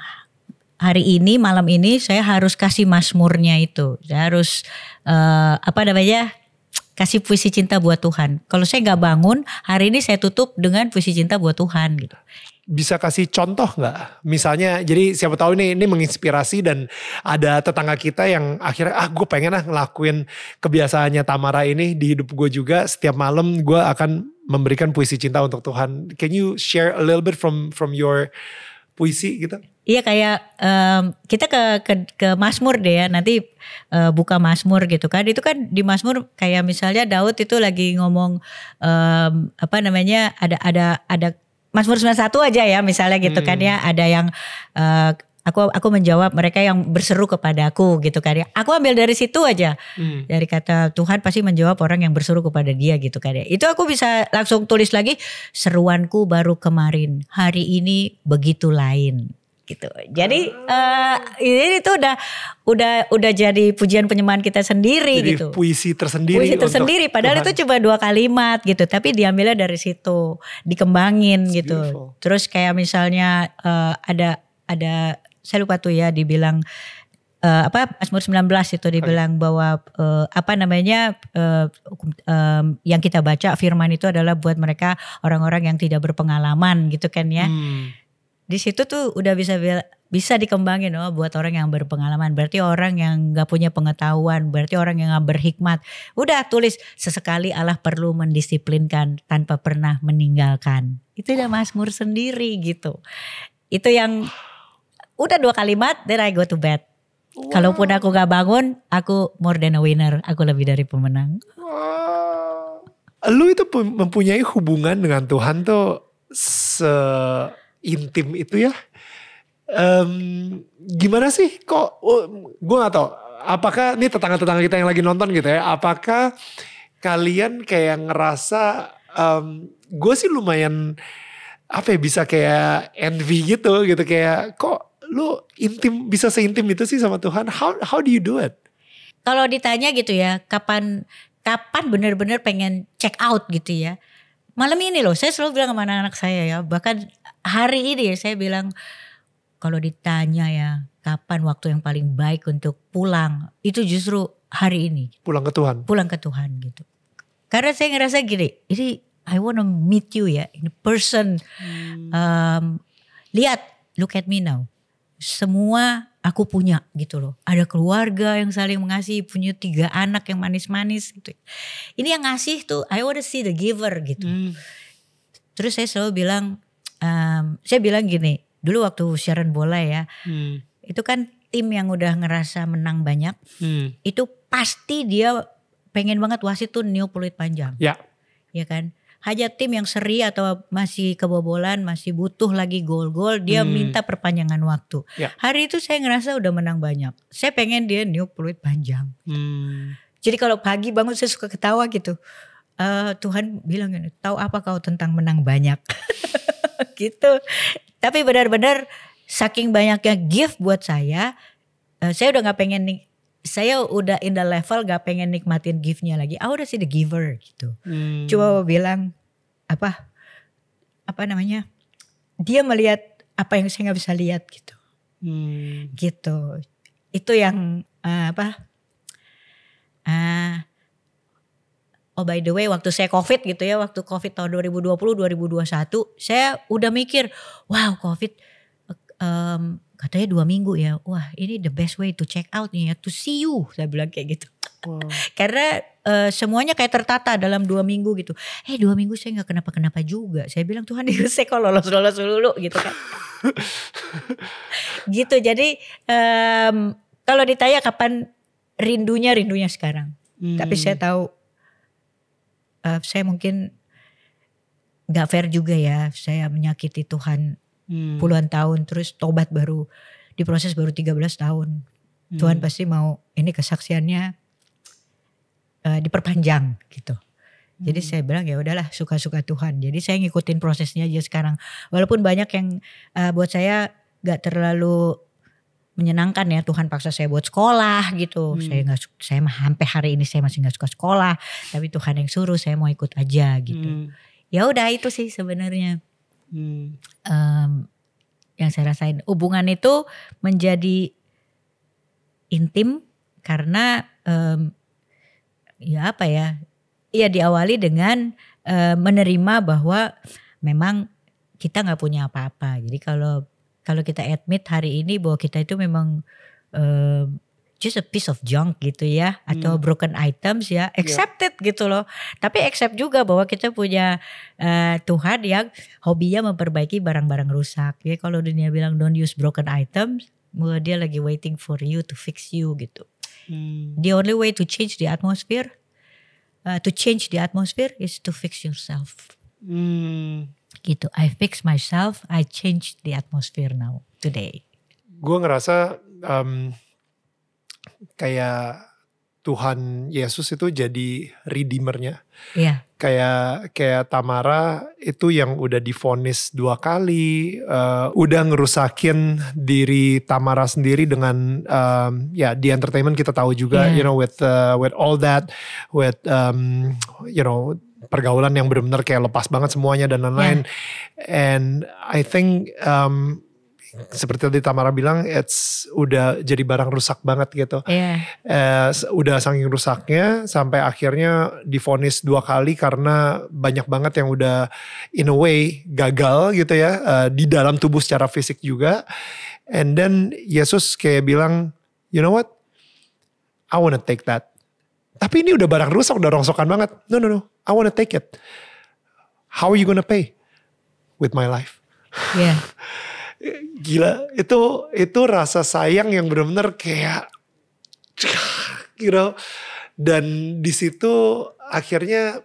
hari ini malam ini saya harus kasih masmurnya itu. Saya harus eh, apa namanya? kasih puisi cinta buat Tuhan. Kalau saya nggak bangun, hari ini saya tutup dengan puisi cinta buat Tuhan gitu. bisa kasih contoh nggak? Misalnya, jadi siapa tahu ini ini menginspirasi dan ada tetangga kita yang akhirnya ah gue pengen lah ngelakuin kebiasaannya Tamara ini di hidup gue juga. Setiap malam gue akan memberikan puisi cinta untuk Tuhan. Can you share a little bit from from your puisi gitu? Iya kayak em, kita ke ke ke Mazmur deh ya nanti eh, buka Mazmur gitu kan. Itu kan di Mazmur kayak misalnya Daud itu lagi ngomong em, apa namanya ada ada ada Mazmur 91 aja ya misalnya gitu kan ya. Ada yang eh, aku aku menjawab mereka yang berseru kepadaku gitu kan ya. Aku ambil dari situ aja. Hmm. dari kata Tuhan pasti menjawab orang yang berseru kepada dia gitu kan ya. Itu aku bisa langsung tulis lagi seruanku baru kemarin, hari ini begitu lain gitu. Jadi eh, ini tuh udah udah udah jadi pujian penyembahan kita sendiri Jadi gitu. puisi tersendiri. Puisi tersendiri padahal Tuhan. itu cuma dua kalimat gitu, tapi diambilnya dari situ, dikembangin It's gitu. beautiful. Terus kayak misalnya eh, ada ada saya lupa tuh ya dibilang eh, apa Mazmur 19 itu dibilang bahwa eh, apa namanya hukum- em, yang kita baca firman itu adalah buat mereka orang-orang yang tidak berpengalaman gitu kan ya. Hmm. Di situ tuh udah bisa bisa dikembangin oh buat orang yang berpengalaman. Berarti orang yang nggak punya pengetahuan, berarti orang yang nggak berhikmat. Udah tulis sesekali Allah perlu mendisiplinkan tanpa pernah meninggalkan. Itu udah Mazmur sendiri gitu. Itu yang udah dua kalimat then I go to bed. Kalaupun aku gak bangun, aku more than a winner. Aku lebih dari pemenang. Wah. Lu itu pu- mempunyai hubungan dengan Tuhan tuh seintim itu ya. Em, gimana sih kok gue gak tau apakah ini tetangga-tetangga kita yang lagi nonton gitu ya apakah kalian kayak ngerasa gue sih lumayan apa ya bisa kayak envy gitu gitu kayak kok lu intim bisa seintim itu sih sama Tuhan how how do you do it Kalau ditanya gitu ya, kapan kapan benar-benar pengen check out gitu ya. Malam ini loh, saya selalu bilang sama anak-anak saya ya, bahkan hari ini ya saya bilang kalau ditanya ya, kapan waktu yang paling baik untuk pulang, itu justru hari ini, pulang ke Tuhan pulang ke Tuhan gitu. Karena saya ngerasa gini, ini I wanna meet you ya, in person. Um, lihat, look at me now. Semua aku punya gitu loh. Ada keluarga yang saling mengasihi, punya tiga anak yang manis-manis gitu. Ini yang ngasih tuh, I wanna see the giver gitu. Hmm. Terus saya selalu bilang, um, saya bilang gini, dulu waktu siaran bola ya, Hmm. itu kan tim yang udah ngerasa menang banyak, Hmm. itu pasti dia pengen banget wasit tuh new peluit panjang. Ya. ya kan hanya tim yang seri atau masih kebobolan masih butuh lagi gol-gol dia Hmm. minta perpanjangan waktu Ya. hari itu saya ngerasa udah menang banyak saya pengen dia new peluit panjang Hmm. jadi kalau pagi bangun saya suka ketawa gitu Eh, Tuhan bilang gini tahu apa kau tentang menang banyak gitu tapi benar-benar saking banyaknya gift buat saya eh, saya udah nggak pengen nih saya udah in the level gak pengen nikmatin giftnya lagi. I udah see the giver gitu Hmm. coba bilang apa apa namanya dia melihat apa yang saya nggak bisa lihat gitu Hmm. gitu itu yang eh, apa ah oh by the way waktu saya covid gitu ya waktu covid tahun 2020 2021 saya udah mikir wow covid em, katanya dua minggu ya wah ini the best way to check out nih ya to see you saya bilang kayak gitu Wow. karena eh, semuanya kayak tertata dalam dua minggu gitu. Eh dua minggu saya nggak kenapa-kenapa juga. Saya bilang Tuhan saya kok lolos-lolos dulu gitu kan. gitu jadi em, kalau ditanya kapan rindunya rindunya sekarang. Tapi Hmm. saya tahu eh, saya mungkin nggak fair juga ya. Saya menyakiti Tuhan Hmm. puluhan tahun terus tobat baru diproses baru 13 tahun. Tuhan Hmm. pasti mau ini kesaksiannya eh, diperpanjang gitu. Jadi saya bilang ya udahlah suka-suka Tuhan. Jadi saya ngikutin prosesnya aja sekarang. Walaupun banyak yang eh, buat saya gak terlalu menyenangkan ya Tuhan paksa saya buat sekolah gitu. Hmm. Saya nggak saya mah sampai hari ini saya masih nggak suka sekolah. Tapi Tuhan yang suruh saya mau ikut aja gitu. Hmm. Ya udah itu sih sebenarnya Hmm. em, yang saya rasain. Hubungan itu menjadi intim karena em, ya apa ya? Ya diawali dengan eh, menerima bahwa memang kita nggak punya apa-apa. Jadi kalau kalau kita admit hari ini bahwa kita itu memang em, just a piece of junk gitu ya atau Hmm. broken items ya accepted gitu loh tapi accept juga bahwa kita punya eh, Tuhan yang hobinya memperbaiki barang-barang rusak ya kalau dunia bilang don't use broken items bahwa dia lagi waiting for you to fix you gitu Hmm. the only way to change the atmosphere uh, to change the atmosphere is to fix yourself Hmm. Gitu I fix myself I change the atmosphere now today Gue ngerasa em, kayak Tuhan Yesus itu jadi redeemernya. ya Kayak kayak Tamara itu yang udah difonis dua kali, eh, udah ngerusakin diri Tamara sendiri dengan em, ya di entertainment kita tahu juga, Yeah. you know with uh, with all that, with um, you know pergaulan yang benar-benar kayak lepas banget semuanya dan lain-lain. And I think um, seperti tadi Tamara bilang, it's udah jadi barang rusak banget gitu. Iya. Eh, udah saking rusaknya sampai akhirnya difonis dua kali karena banyak banget yang udah in a way gagal gitu ya eh, di dalam tubuh secara fisik juga. And then Yesus kayak bilang, you know what? I wanna take that. Tapi ini udah barang rusak, udah rongsokan banget. No, no, no. I wanna take it. How are you gonna pay? With my life. Iya. Gila, itu itu rasa sayang yang benar-benar kayak you know. Dan di situ akhirnya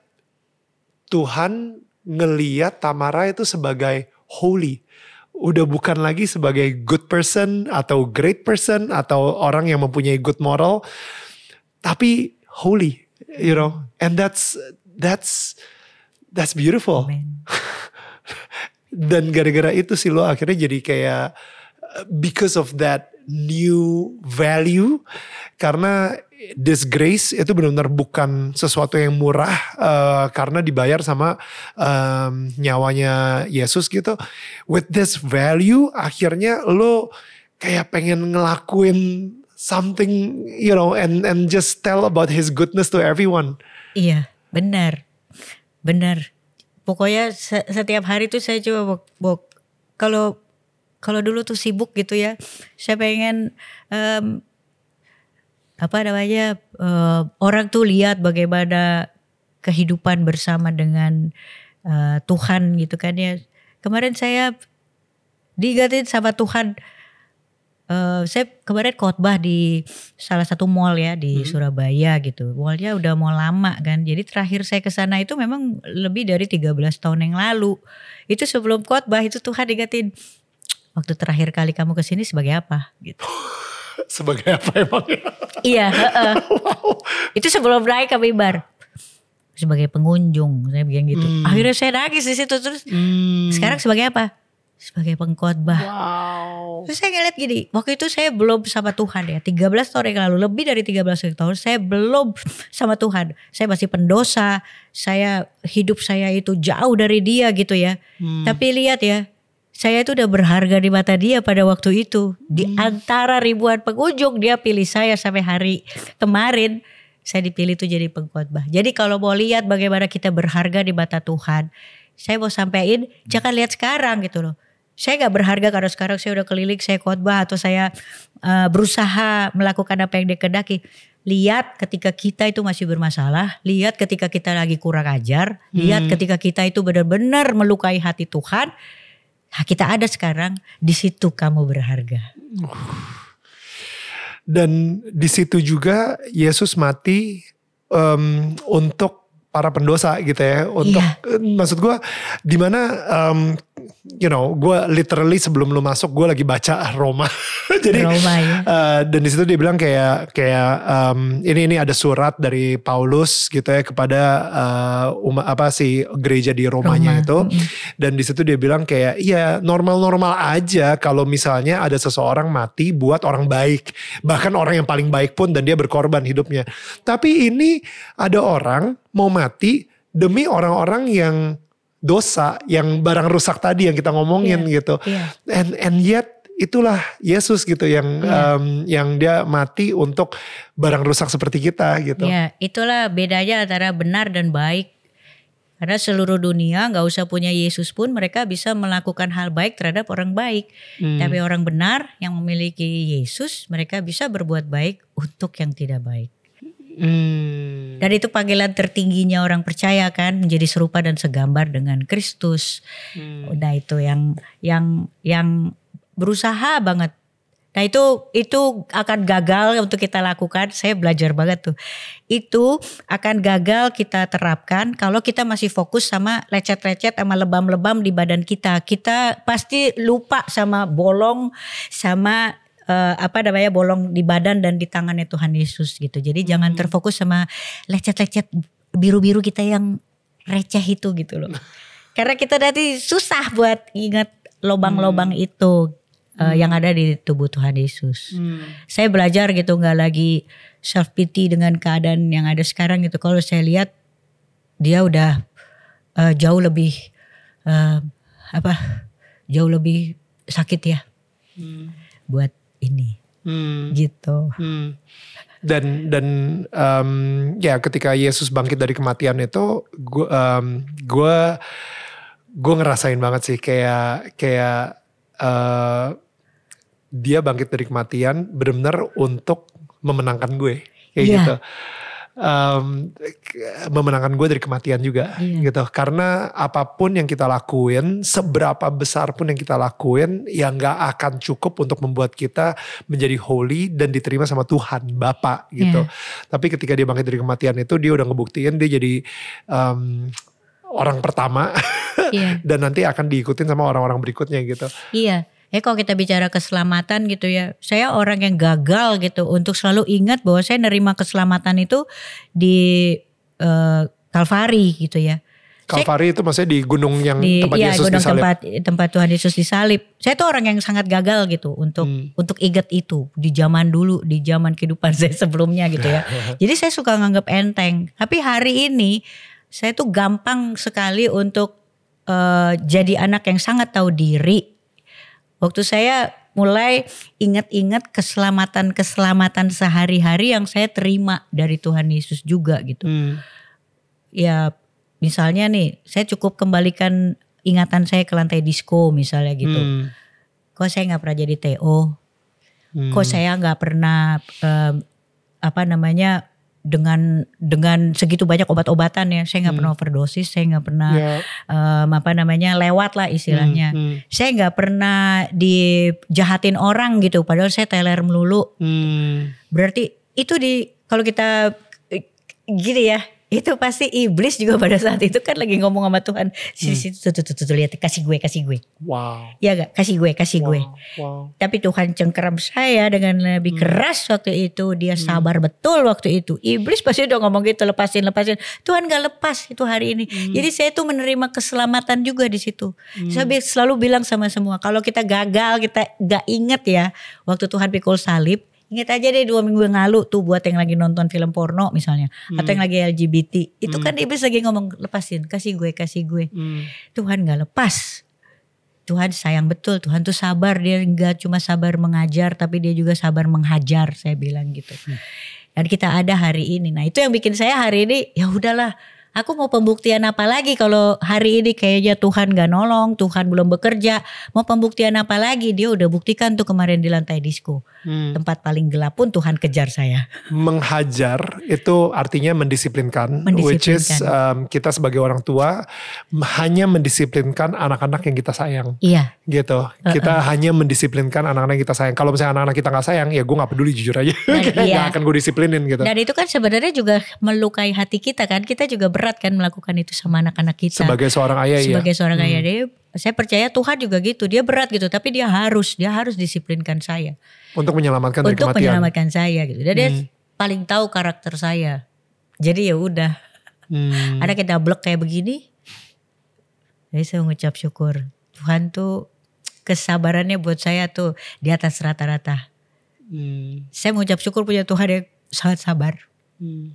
Tuhan ngeliat Tamara itu sebagai holy. Udah bukan lagi sebagai good person atau great person atau orang yang mempunyai good moral, tapi holy, you know. And that's that's that's beautiful. Dan gara-gara itu sih lo akhirnya jadi kayak uh, because of that new value karena this grace itu benar-benar bukan sesuatu yang murah uh, karena dibayar sama um, nyawanya Yesus gitu. With this value akhirnya lo kayak pengen ngelakuin something you know and and just tell about his goodness to everyone. Iya, benar. Benar. Pokoknya se- setiap hari tuh saya coba bok, kalau kalau dulu tuh sibuk gitu ya. Saya pengen em, apa namanya eh, orang tuh lihat bagaimana kehidupan bersama dengan eh, Tuhan gitu kan ya. Kemarin saya diingatin sama Tuhan Eh, saya kemarin khotbah di salah satu mall ya di Surabaya gitu. Mallnya udah mau lama kan. Jadi terakhir saya ke sana itu memang lebih dari 13 tahun yang lalu. Itu sebelum khotbah itu Tuhan ingetin waktu terakhir kali kamu ke sini sebagai apa gitu. Sebagai apa emang? iya, heeh. Itu sebelum naik ke mimbar. Sebagai pengunjung, saya bilang gitu. Akhirnya saya nangis di situ terus. Sekarang sebagai apa? Sebagai pengkhotbah. Wow. Terus saya ngeliat gini, waktu itu saya belum sama Tuhan ya. 13 tahun yang lalu, lebih dari 13 tahun saya belum sama Tuhan. Saya masih pendosa, saya hidup saya itu jauh dari dia gitu ya. Tapi lihat ya, saya itu udah berharga di mata dia pada waktu itu. Di antara ribuan pengunjung dia pilih saya sampai hari kemarin. Saya dipilih tuh jadi pengkhotbah. Jadi kalau mau lihat bagaimana kita berharga di mata Tuhan. Saya mau sampaikan, jangan lihat sekarang gitu loh saya nggak berharga karena sekarang saya udah keliling saya khotbah atau saya uh, berusaha melakukan apa yang dikehendaki lihat ketika kita itu masih bermasalah lihat ketika kita lagi kurang ajar lihat ketika kita itu benar-benar melukai hati Tuhan nah, kita ada sekarang di situ kamu berharga Dan di situ juga Yesus mati em, untuk para pendosa gitu ya. Untuk Iya. maksud gue di mana em, you know, gue literally sebelum lu masuk gue lagi baca Roma. Jadi Roma, ya. eh, dan di situ dia bilang kayak kayak em, ini ini ada surat dari Paulus gitu ya kepada eh, uma, apa sih gereja di Romanya Roma, itu. Dan di situ dia bilang kayak iya normal-normal aja kalau misalnya ada seseorang mati buat orang baik. Bahkan orang yang paling baik pun dan dia berkorban hidupnya. Tapi ini ada orang mau mati demi orang-orang yang dosa, yang barang rusak tadi yang kita ngomongin Iya, gitu. iya. And and yet itulah Yesus gitu yang Iya. em, yang dia mati untuk barang rusak seperti kita gitu. ya itulah bedanya antara benar dan baik karena seluruh dunia nggak usah punya Yesus pun mereka bisa melakukan hal baik terhadap orang baik Hmm. tapi orang benar yang memiliki Yesus mereka bisa berbuat baik untuk yang tidak baik Hmm. Dan itu panggilan tertingginya orang percaya kan menjadi serupa dan segambar dengan Kristus. Nah itu yang yang yang berusaha banget. Nah itu itu akan gagal untuk kita lakukan. Saya belajar banget tuh. Itu akan gagal kita terapkan kalau kita masih fokus sama lecet-lecet sama lebam-lebam di badan kita. Kita pasti lupa sama bolong sama eh, apa namanya bolong di badan dan di tangannya Tuhan Yesus gitu. Jadi jangan terfokus sama lecet-lecet biru-biru kita yang receh itu gitu loh. Karena kita nanti susah buat ingat lobang-lobang itu eh, yang ada di tubuh Tuhan Yesus. Saya belajar gitu nggak lagi self pity dengan keadaan yang ada sekarang gitu. Kalau saya lihat dia udah eh, jauh lebih eh, apa? Jauh lebih sakit ya. Hmm. buat ini Hmm. gitu. Hmm. Dan dan em, ya ketika Yesus bangkit dari kematian itu, gue gue gue ngerasain banget sih kayak kayak eh, dia bangkit dari kematian benar-benar untuk memenangkan gue kayak Iya. gitu. K- memenangkan gue dari kematian juga Iya. gitu karena apa pun yang kita lakuin seberapa besar pun yang kita lakuin ya nggak akan cukup untuk membuat kita menjadi holy dan diterima sama Tuhan Bapa gitu Iya. tapi ketika dia bangkit dari kematian itu dia udah ngebuktiin dia jadi em, orang pertama Iya. dan nanti akan diikutin sama orang-orang berikutnya gitu Iya. Ya kalau kita bicara keselamatan gitu ya, saya orang yang gagal gitu untuk selalu ingat bahwa saya nerima keselamatan itu di eh, Kalvari gitu ya. Kalvari itu maksudnya di gunung yang Di tempat iya, Yesus gunung disalib tempat tempat Tuhan Yesus disalib. Saya tuh orang yang sangat gagal gitu untuk Hmm. untuk ingat itu di zaman dulu, di zaman kehidupan saya sebelumnya gitu ya. Jadi saya suka nganggap enteng. Tapi hari ini saya tuh gampang sekali untuk eh, jadi anak yang sangat tahu diri. Waktu saya mulai ingat-ingat keselamatan-keselamatan sehari-hari yang saya terima dari Tuhan Yesus juga gitu. Hmm. Ya misalnya nih, saya cukup kembalikan ingatan saya ke lantai disco misalnya gitu. Hmm. Kok saya nggak pernah jadi TO? Hmm. Kok saya nggak pernah em, apa namanya dengan dengan segitu banyak obat-obatan ya, saya nggak Hmm. pernah overdosis, saya nggak pernah Ya. em, apa namanya lewat lah istilahnya. Hmm. Saya nggak pernah dijahatin orang gitu, padahal saya teler melulu. Hmm. Berarti itu di kalau kita eh, gini ya, itu pasti iblis juga pada saat itu kan lagi ngomong sama Tuhan. Sini sini tuh, tuh, tuh, tuh, tuh, lihat kasih gue, kasih gue. Wow. Ya gak? Kasih gue, kasih gue. Wow. Wow. Tapi Tuhan cengkeram saya dengan lebih keras waktu itu. Dia sabar betul waktu itu. Iblis pasti udah ngomong gitu, lepasin, lepasin. Tuhan gak lepas itu hari ini. Jadi saya tuh menerima keselamatan juga di situ. Saya bi- selalu bilang sama semua, kalau kita gagal, kita gak inget ya. Waktu Tuhan pikul salib, inget aja deh dua minggu yang lalu tuh buat yang lagi nonton film porno misalnya. Atau yang lagi LGBT. Itu kan iblis lagi ngomong, lepasin, kasih gue, kasih gue. Hmm. Tuhan gak lepas. Tuhan sayang betul, Tuhan tuh sabar, dia nggak cuma sabar mengajar, tapi dia juga sabar menghajar, saya bilang gitu. Dan kita ada hari ini, nah itu yang bikin saya hari ini, ya udahlah, aku mau pembuktian apa lagi kalau hari ini kayaknya Tuhan gak nolong, Tuhan belum bekerja, mau pembuktian apa lagi? Dia udah buktikan tuh kemarin di lantai disco, Hmm. tempat paling gelap pun Tuhan kejar saya. menghajar itu artinya mendisiplinkan, which is um, kita sebagai orang tua hanya mendisiplinkan anak-anak yang kita sayang. Iya, gitu. Kita hanya mendisiplinkan anak-anak yang kita sayang. Kalau misalnya anak-anak kita nggak sayang ya gue nggak peduli jujur aja. Dan Kayak iya. nggak akan gue disiplinin gitu. Dan itu kan sebenarnya juga melukai hati kita kan, kita juga berat kan melakukan itu sama anak-anak kita. sebagai seorang ayah ya sebagai seorang ayah. Dia saya percaya Tuhan juga gitu. Dia berat gitu. Tapi dia harus dia harus disiplinkan saya. Untuk menyelamatkan dari untuk menyelamatkan saya gitu. Dan dia paling tahu karakter saya. Jadi ya udah. Hmm. ada kita blok kayak begini. Jadi saya mengucap syukur. Tuhan tuh kesabarannya buat saya tuh di atas rata-rata. Hmm. saya mengucap syukur punya Tuhan yang sangat sabar. Hmm.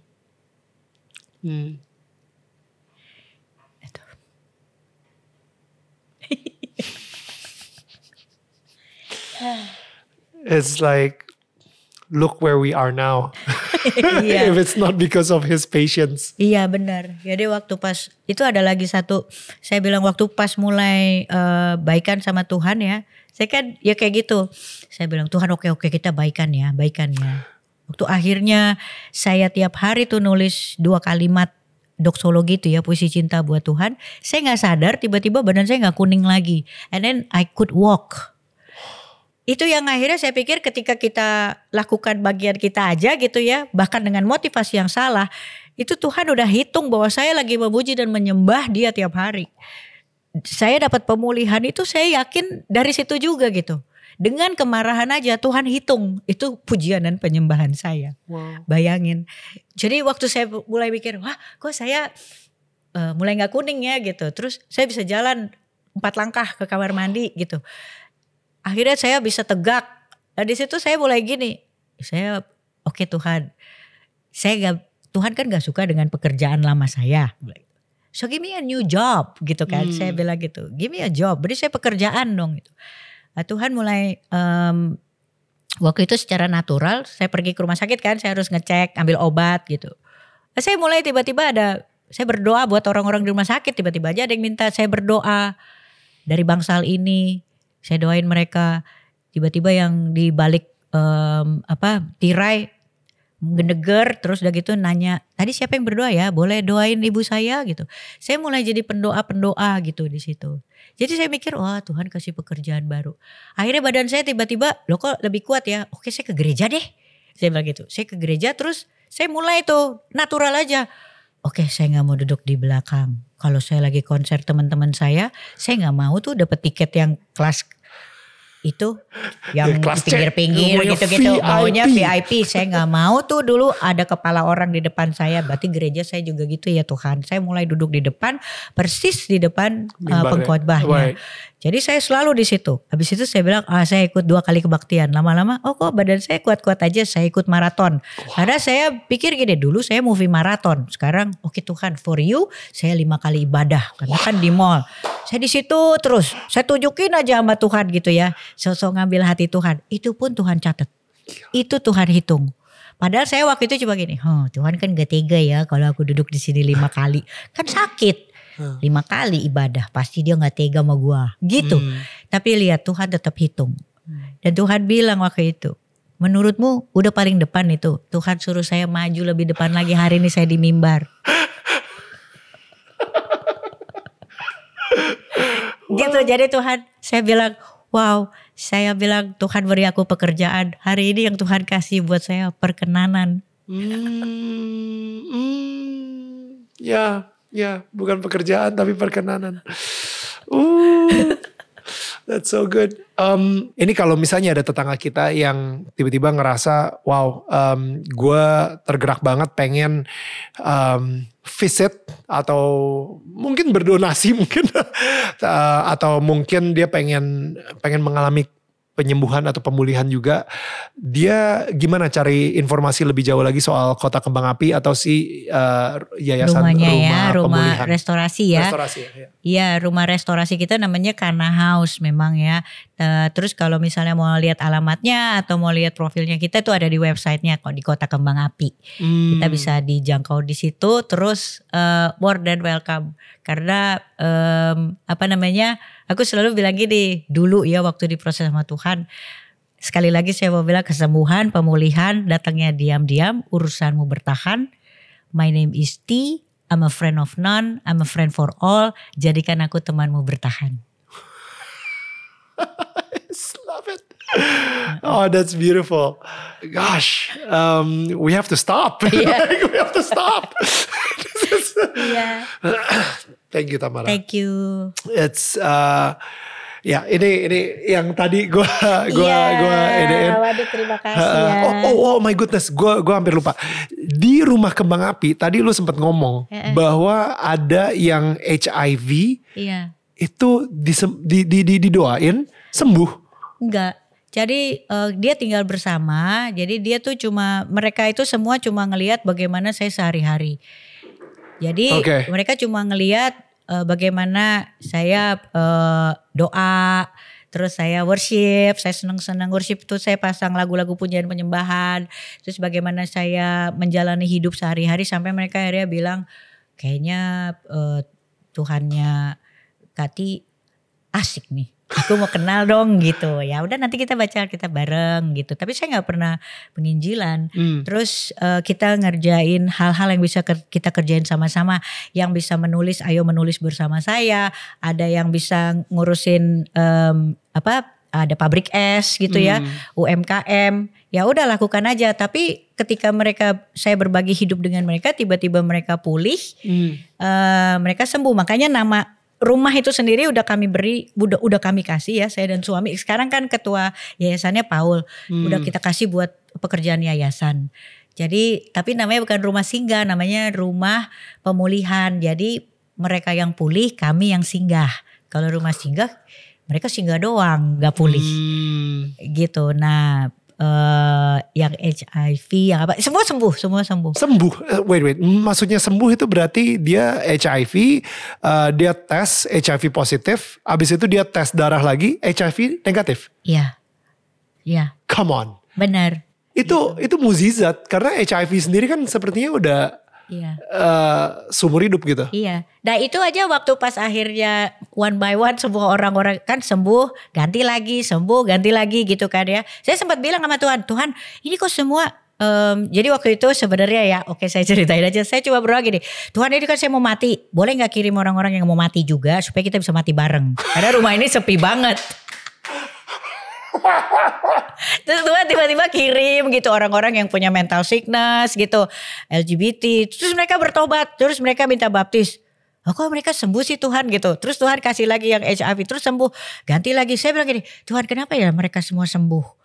Hmm. It's like look where we are now. Iya. If it's not because of his patience. Iya benar. Jadi waktu pas itu ada lagi satu. Saya bilang waktu pas mulai eh, baikan sama Tuhan ya. Saya kan ya kayak gitu. Saya bilang Tuhan oke oke kita baikan ya, baikan ya. Waktu akhirnya saya tiap hari tuh nulis dua kalimat doksologi itu ya puisi cinta buat Tuhan. Saya nggak sadar tiba-tiba badan saya nggak kuning lagi. And then I could walk. Itu yang akhirnya saya pikir ketika kita lakukan bagian kita aja gitu ya, bahkan dengan motivasi yang salah, itu Tuhan udah hitung bahwa saya lagi memuji dan menyembah dia tiap hari. Saya dapat pemulihan itu saya yakin dari situ juga gitu. Dengan kemarahan aja Tuhan hitung itu pujian dan penyembahan saya. Wow. Bayangin. Jadi waktu saya mulai mikir, wah kok saya eh, mulai nggak kuning ya gitu. Terus saya bisa jalan empat langkah ke kamar mandi gitu. Akhirnya saya bisa tegak. Nah di situ saya mulai gini, saya oke Tuhan, saya nggak Tuhan kan nggak suka dengan pekerjaan lama saya. So give me a new job gitu kan. Hmm. Saya bilang gitu, give me a job. Beri saya pekerjaan dong gitu. Nah, Tuhan mulai em, waktu itu secara natural saya pergi ke rumah sakit kan, saya harus ngecek, ambil obat gitu. Nah, saya mulai tiba-tiba ada saya berdoa buat orang-orang di rumah sakit tiba-tiba aja ada yang minta saya berdoa dari bangsal ini. Saya doain mereka. Tiba-tiba yang di balik em, apa tirai ngedeger terus udah gitu nanya tadi siapa yang berdoa ya? Boleh doain ibu saya? Gitu. Saya mulai jadi pendoa pendoa gitu di situ. Jadi saya mikir wah Tuhan kasih pekerjaan baru. Akhirnya badan saya tiba-tiba lo kok lebih kuat ya? Oke saya ke gereja deh. Saya bilang gitu. Saya ke gereja terus saya mulai tuh natural aja. Oke saya nggak mau duduk di belakang kalau saya lagi konser teman-teman saya saya nggak mau tuh dapet tiket yang kelas itu yang Ya, kelas pinggir-pinggir gitu-gitu. Maunya VIP saya nggak mau tuh dulu ada kepala orang di depan saya. Berarti gereja saya juga gitu ya Tuhan. Saya mulai duduk di depan persis di depan uh, pengkhotbahnya. Jadi saya selalu di situ. Habis itu saya bilang ah saya ikut dua kali kebaktian. Lama-lama oh kok badan saya kuat-kuat aja saya ikut maraton. Karena saya pikir gini dulu saya movie maraton. Sekarang oke Tuhan for you saya lima kali ibadah. Karena kan di mall. Saya di situ terus. Saya tunjukin aja sama Tuhan gitu ya. Sosok ngambil hati Tuhan. Itu pun Tuhan catat. Itu Tuhan hitung. Padahal saya waktu itu cuma gini, oh, Tuhan kan gak tega ya kalau aku duduk di sini lima kali. Kan sakit. Hmm. Lima kali ibadah, pasti dia gak tega sama gua. Gitu. Hmm. Tapi lihat Tuhan tetap hitung. Dan Tuhan bilang waktu itu, menurutmu udah paling depan itu. Tuhan suruh saya maju lebih depan lagi hari ini saya di mimbar. gitu jadi Tuhan saya bilang wow saya bilang Tuhan beri aku pekerjaan hari ini yang Tuhan kasih buat saya perkenanan Hmm, hmm, ya, ya, bukan pekerjaan tapi perkenanan. Uh, that's so good. Um, ini kalau misalnya ada tetangga kita yang tiba-tiba ngerasa, wow, um, gue tergerak banget pengen um, visit atau mungkin berdonasi mungkin Uh, atau mungkin dia pengen pengen mengalami penyembuhan atau pemulihan juga. Dia gimana cari informasi lebih jauh lagi soal Kota Kembang Api atau si uh, yayasan rumahnya rumah ya rumah pemulihan restorasi ya restorasi ya. ya. Iya rumah restorasi kita namanya Kana House memang ya. Eh, terus kalau misalnya mau lihat alamatnya atau mau lihat profilnya kita tuh ada di websitenya kok di Kota Kembang Api. Kita Hmm. bisa dijangkau di situ. Terus eh, more than welcome karena em, apa namanya? Aku selalu bilang gini dulu ya waktu diproses sama Tuhan. Sekali lagi saya mau bilang kesembuhan, pemulihan datangnya diam-diam, urusanmu bertahan. My name is T. I'm a friend of none. I'm a friend for all. Jadikan aku temanmu bertahan. Love it. Oh, that's beautiful. Gosh, um, we have to stop. we have to stop. Is- Iya. Thank you Tamara. Thank you. It's uh, ya ini ini yang tadi gue gue Iya, gue idein. Waduh terima kasih ya. Oh, oh, oh my goodness, gue gua hampir lupa. Di rumah kembang api tadi lu sempat ngomong eh. bahwa ada yang HIV Iya. Itu di, di, di, didoain sembuh. Enggak. Jadi eh, dia tinggal bersama. Jadi dia tuh cuma mereka itu semua cuma ngelihat bagaimana saya sehari-hari. Jadi Oke. mereka cuma ngelihat eh, bagaimana saya eh, doa, terus saya worship, saya senang-senang worship tuh saya pasang lagu-lagu pujian penyembahan, terus bagaimana saya menjalani hidup sehari-hari sampai mereka akhirnya bilang kayaknya eh, Tuhannya Kati asik nih. Aku mau kenal dong gitu. Ya udah nanti kita baca kita bareng gitu. Tapi saya nggak pernah penginjilan. Hmm. Terus eh, kita ngerjain hal-hal yang bisa ker- kita kerjain sama-sama. Yang bisa menulis, ayo menulis bersama saya. Ada yang bisa ngurusin em, apa? Ada pabrik es gitu ya, UMKM. Ya udah lakukan aja. Tapi ketika mereka saya berbagi hidup dengan mereka, tiba-tiba mereka pulih, Hmm. eh, mereka sembuh. Makanya nama rumah itu sendiri udah kami beri, udah udah kami kasih ya saya dan suami. Sekarang kan ketua yayasannya Paul, Hmm. udah kita kasih buat pekerjaan yayasan. Jadi tapi namanya bukan rumah singgah, namanya rumah pemulihan. Jadi mereka yang pulih, kami yang singgah. Kalau rumah singgah, mereka singgah doang, nggak pulih Hmm. gitu. Nah, eh yang HIV, yang apa, semua sembuh, semua sembuh. Sembuh, Eh, wait wait, maksudnya sembuh itu berarti dia HIV, eh, dia tes HIV positif, abis itu dia tes darah lagi HIV negatif. Iya, iya, Come on, benar. itu itu muzizat. Karena HIV sendiri kan sepertinya udah Iya. eh, seumur hidup gitu. Iya. Nah itu aja waktu pas akhirnya one by one semua orang-orang kan sembuh, ganti lagi, sembuh, ganti lagi gitu kan ya. Saya sempat bilang sama Tuhan, Tuhan ini kok semua em, jadi waktu itu sebenarnya ya, oke saya ceritain aja. Saya coba berdoa gini, Tuhan ini kan saya mau mati, boleh nggak kirim orang-orang yang mau mati juga supaya kita bisa mati bareng. Karena rumah ini sepi banget. Terus Tuhan tiba-tiba kirim gitu orang-orang yang punya mental sickness gitu. LGBT. Terus mereka bertobat. Terus mereka minta baptis. Oh, kok mereka sembuh sih Tuhan gitu. Terus Tuhan kasih lagi yang HIV. Terus sembuh. ganti lagi. Saya bilang gini. Tuhan kenapa ya mereka semua sembuh?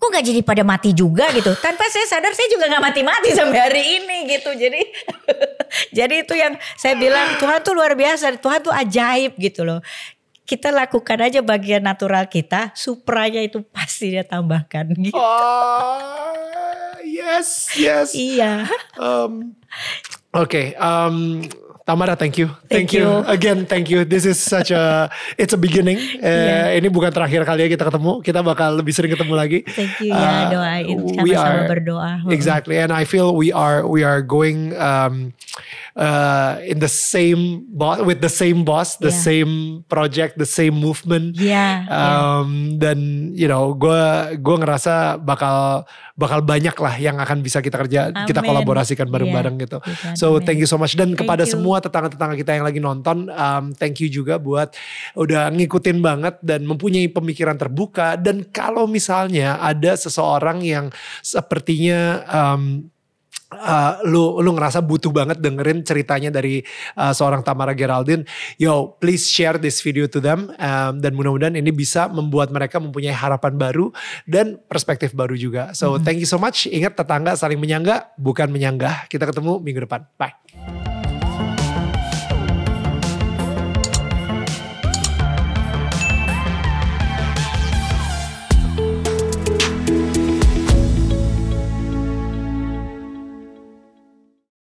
Kok gak jadi pada mati juga gitu. Tanpa saya sadar saya juga gak mati-mati sampai hari ini gitu. Jadi jadi itu yang saya bilang Tuhan tuh luar biasa. Tuhan tuh ajaib gitu loh kita lakukan aja bagian natural kita, supranya itu pasti dia tambahkan. Gitu. Oh, yes, yes. Iya. Um, Oke, um, Tamara, thank you, Thank you. again, thank you. This is such a, it's a beginning. Eh, Ini bukan terakhir kali ya kita ketemu. Kita bakal lebih sering ketemu lagi. Thank you Uh, ya doain we are- berdoa. Exactly, and I feel we are we are going um, uh, in the same boss with the same boss, the Yeah. same project, the same movement. Iya. Um, dan you know, gue gue ngerasa bakal bakal banyak lah yang akan bisa kita kerja, kita Amin. kolaborasikan bareng-bareng Iya, gitu. Tuhan, So thank you so much dan Thank kepada you. semua tetangga-tetangga kita yang lagi nonton, um, thank you juga buat udah ngikutin banget dan mempunyai pemikiran terbuka dan kalau misalnya ada seseorang yang sepertinya um, uh, lu lu ngerasa butuh banget dengerin ceritanya dari uh, seorang Tamara Geraldine, yo please share this video to them um, dan mudah-mudahan ini bisa membuat mereka mempunyai harapan baru dan perspektif baru juga. So thank you so much. Ingat tetangga saling menyangga bukan menyanggah. Kita ketemu minggu depan. Bye.